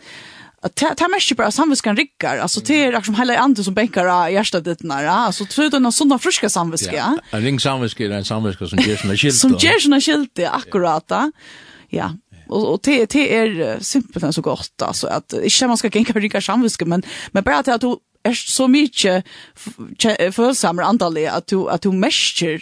att ta ta mest bara samviskan rikkar alltså det är liksom hela andre som bänkar av första ditt när alltså tror du någon sån friska samviska ja? En ring samviska en samviske som gjør sånne skilt som ger sina skilt akkurat ja. Och och det det är simpelt så gott alltså att inte man ska gänga rika samviska men men bara att du er så mykje følsammer antallet at du, at du merker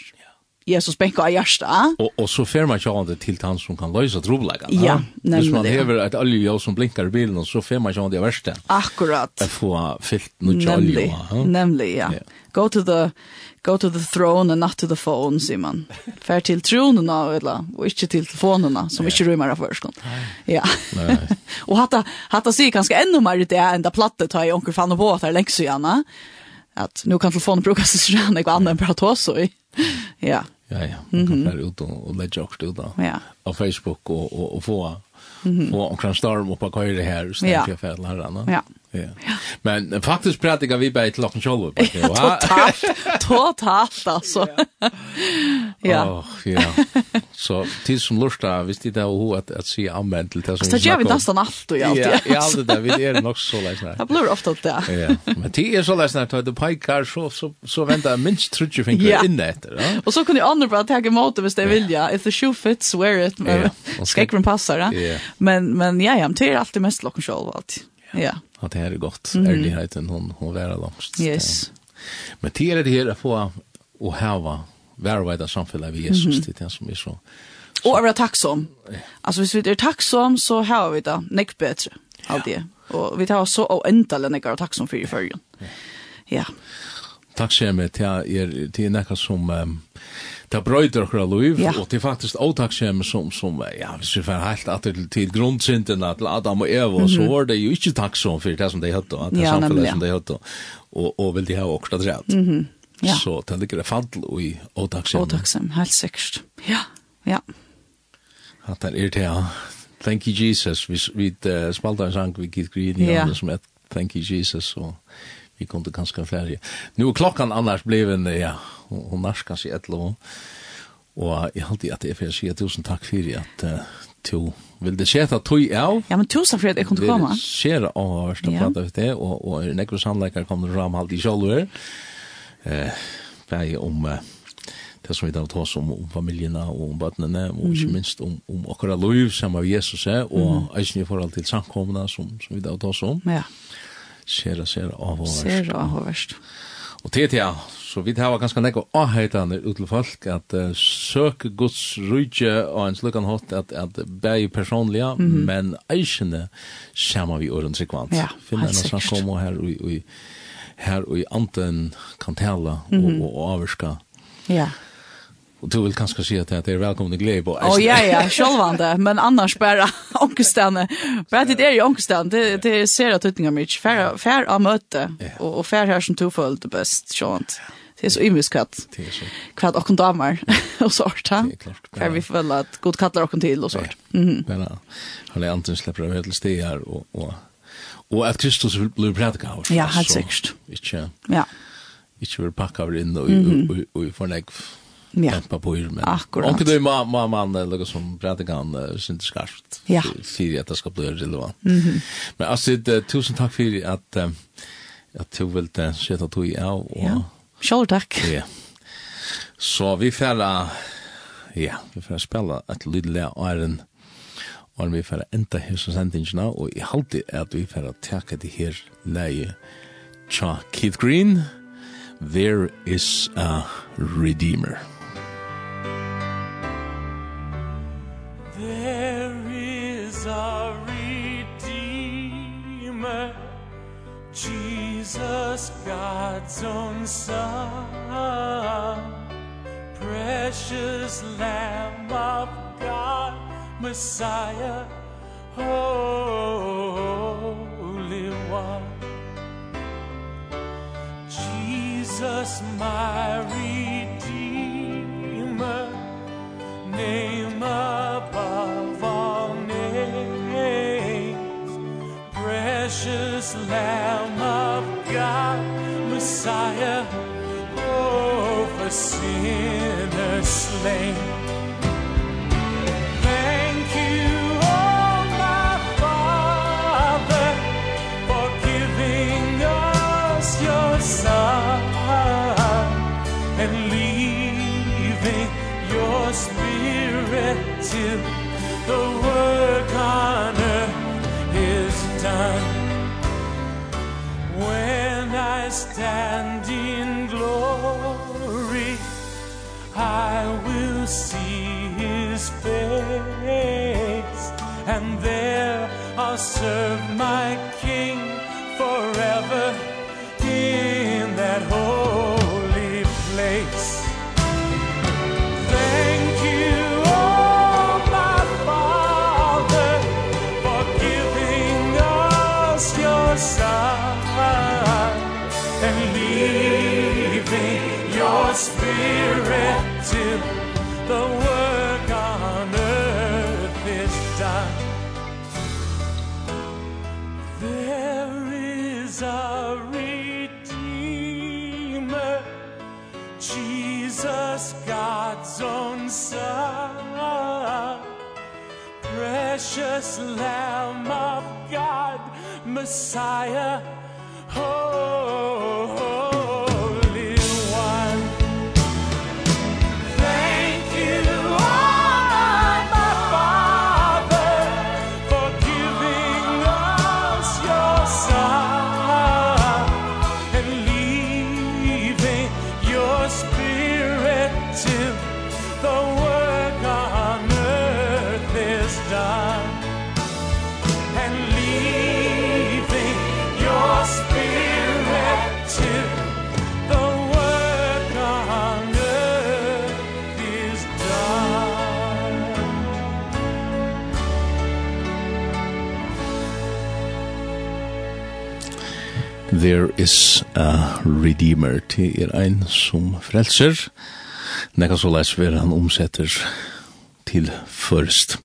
Jesus bänka i hjärsta. Och, och så får man ju till han som kan lösa trobläggarna. Ja, nämligen. Hvis man hever ett olja som blinkar i bilen så får man ju an det värsta. Akkurat. Att få fyllt något olja. Nämligen, nämligen, ja. Go to the go to the throne and not to the phone, sier man. Fær til tronerna, eller, og ikke til telefonerna, som ikke rymmer av førskånd. Ja. *laughs* og hatta, hatta sier kanskje enda mer det enn da plattet har jeg onker fann på at det er lengst igjen, at nu kan telefonen brukes til sånn, ikke annet enn bare ta så i. Ja. Ja, ja. Man kan være ute og legge også ut av, ja. av Facebook og, og, og få, mm -hmm. få omkring storm oppe av køyre her, stedet ja. er ikke ferdig her, Ja. Ja. Men faktiskt pratar vi bara till locken själva. Totalt, totalt altså. Ja. Åh, ja. Så tid som lustar, visst det där och att at si amen til det som. Så gjør vi nästan allt och allt. Ja, i allt det der. vi er nok så leis när. Det blir ofte det. Ja. Men det er så leis när att det peikar, så så så väntar minst trutje fingrar inne etter. där. Och så kunne ju andra bara ta imot det hvis de vill ja. If the shoe fits wear it. Skräckrum passar. Men men ja, ja, men det er alltid mest locken själva alltid. Ja at det her er godt, Mm. Ärligheten hun, hon vara långst. Yes. Men det er det her å få å häva värvida samfunnet ved Jesus mm. det er det som er så. så. Och att vara tacksam. Alltså hvis vi er takksom, så har vi det näck bedre Allt det. Och vi tar så oändligt näck och tacksam för i förrjun. Ja. ja. Tack så mycket. Det til, det är som um, det brøyder okra liv, ja. og det er faktisk åtakskjem som, som, ja, hvis vi får helt at til, til grundsynden til Adam og Eva, mm -hmm. så var det jo ikke takksom for det som de høtte, det ja, samfunnet ja. som de høtte, og, og vil de ha okra drevet. Mm -hmm. ja. Så det ligger det fadl i åtakskjem. Åtakskjem, helt sikkert. Ja, ja. At det er til, ja. Thank you Jesus, vi, vi uh, spalte en sang, vi gitt grin i ja. andre som et Thank you Jesus, og vi kunde ganska färja. Nu är klockan annars blev en, ja, hon narskar sig ett lov. Og jeg halte at jeg får si tusen takk for at uh, to vil det skje at tog av. Ja, men tusen for at jeg kunne komme. Det skjer av å hørste ja. prate for det, og, og nekker sannleikere kom det fram halvt i kjolver. Eh, Begge om uh, det som vi da tar om, om familiene og om bøttene, og ikke minst om, om akkurat liv som av Jesus, og mm. eisen i forhold til samkomna som, som vi da tar om. Ja. Sera, sera avhåverst. Sera avhåverst. Og til tida, så vi tar ganske nekko avheitande ut til folk at uh, søk Guds rydje og en slukkan hot at, at bæg personliga, mm -hmm. men eisene sjama vi åren sikvant. Ja, Finna en sånn som her og her og i anten kan tala og, mm -hmm. og, og avhverska. Ja, Och du vill kanske säga att det är välkomna glädje på. Åh ja ja, självande, men annars bara *laughs* ångestande. Bara det är ju ångestande. Det det ser att utningar mycket fär fär av möte och och fär här som tog följt det bäst sånt. Det är så ymmiskatt. *laughs* Det är så. Kvart och damer och sort ha. Fär vi väl att god kallar och till och sort. Mhm. Bara har det antingen släpper av till steg här och och och att Kristus blir prædika av. Ja, helt sikkert. Ikke, Ja. ikke vil Inte vill packa över in og, og, och förnägg ja. tempa på ur. Men Akkurat. Onkel du ma, ma man eller som brände uh, synte skarpt. Ja. Fyra att det ska bli relevant. Mm -hmm. Men alltså uh, tusen tack för att uh, att du vill det sätta tog i av. Och, ja. Själv tack. Ja. Så vi färra ja, vi färra spela ett lydliga och är en og vi færre enda her som sendingina, og i halde er at vi færre teka det her leie tja Keith Green, There is a Redeemer. Jesus, God's own Son, precious Lamb of God, Messiah, Holy One. Jesus, my Redeemer, name of precious Lamb of God, Messiah, oh, for sinners slain. Stand in glory. I will see his face and there I'll serve my king. precious Lamb of God, Messiah, there is a redeemer til er ein som frelser. Nekka så leis vera han omsetter til først.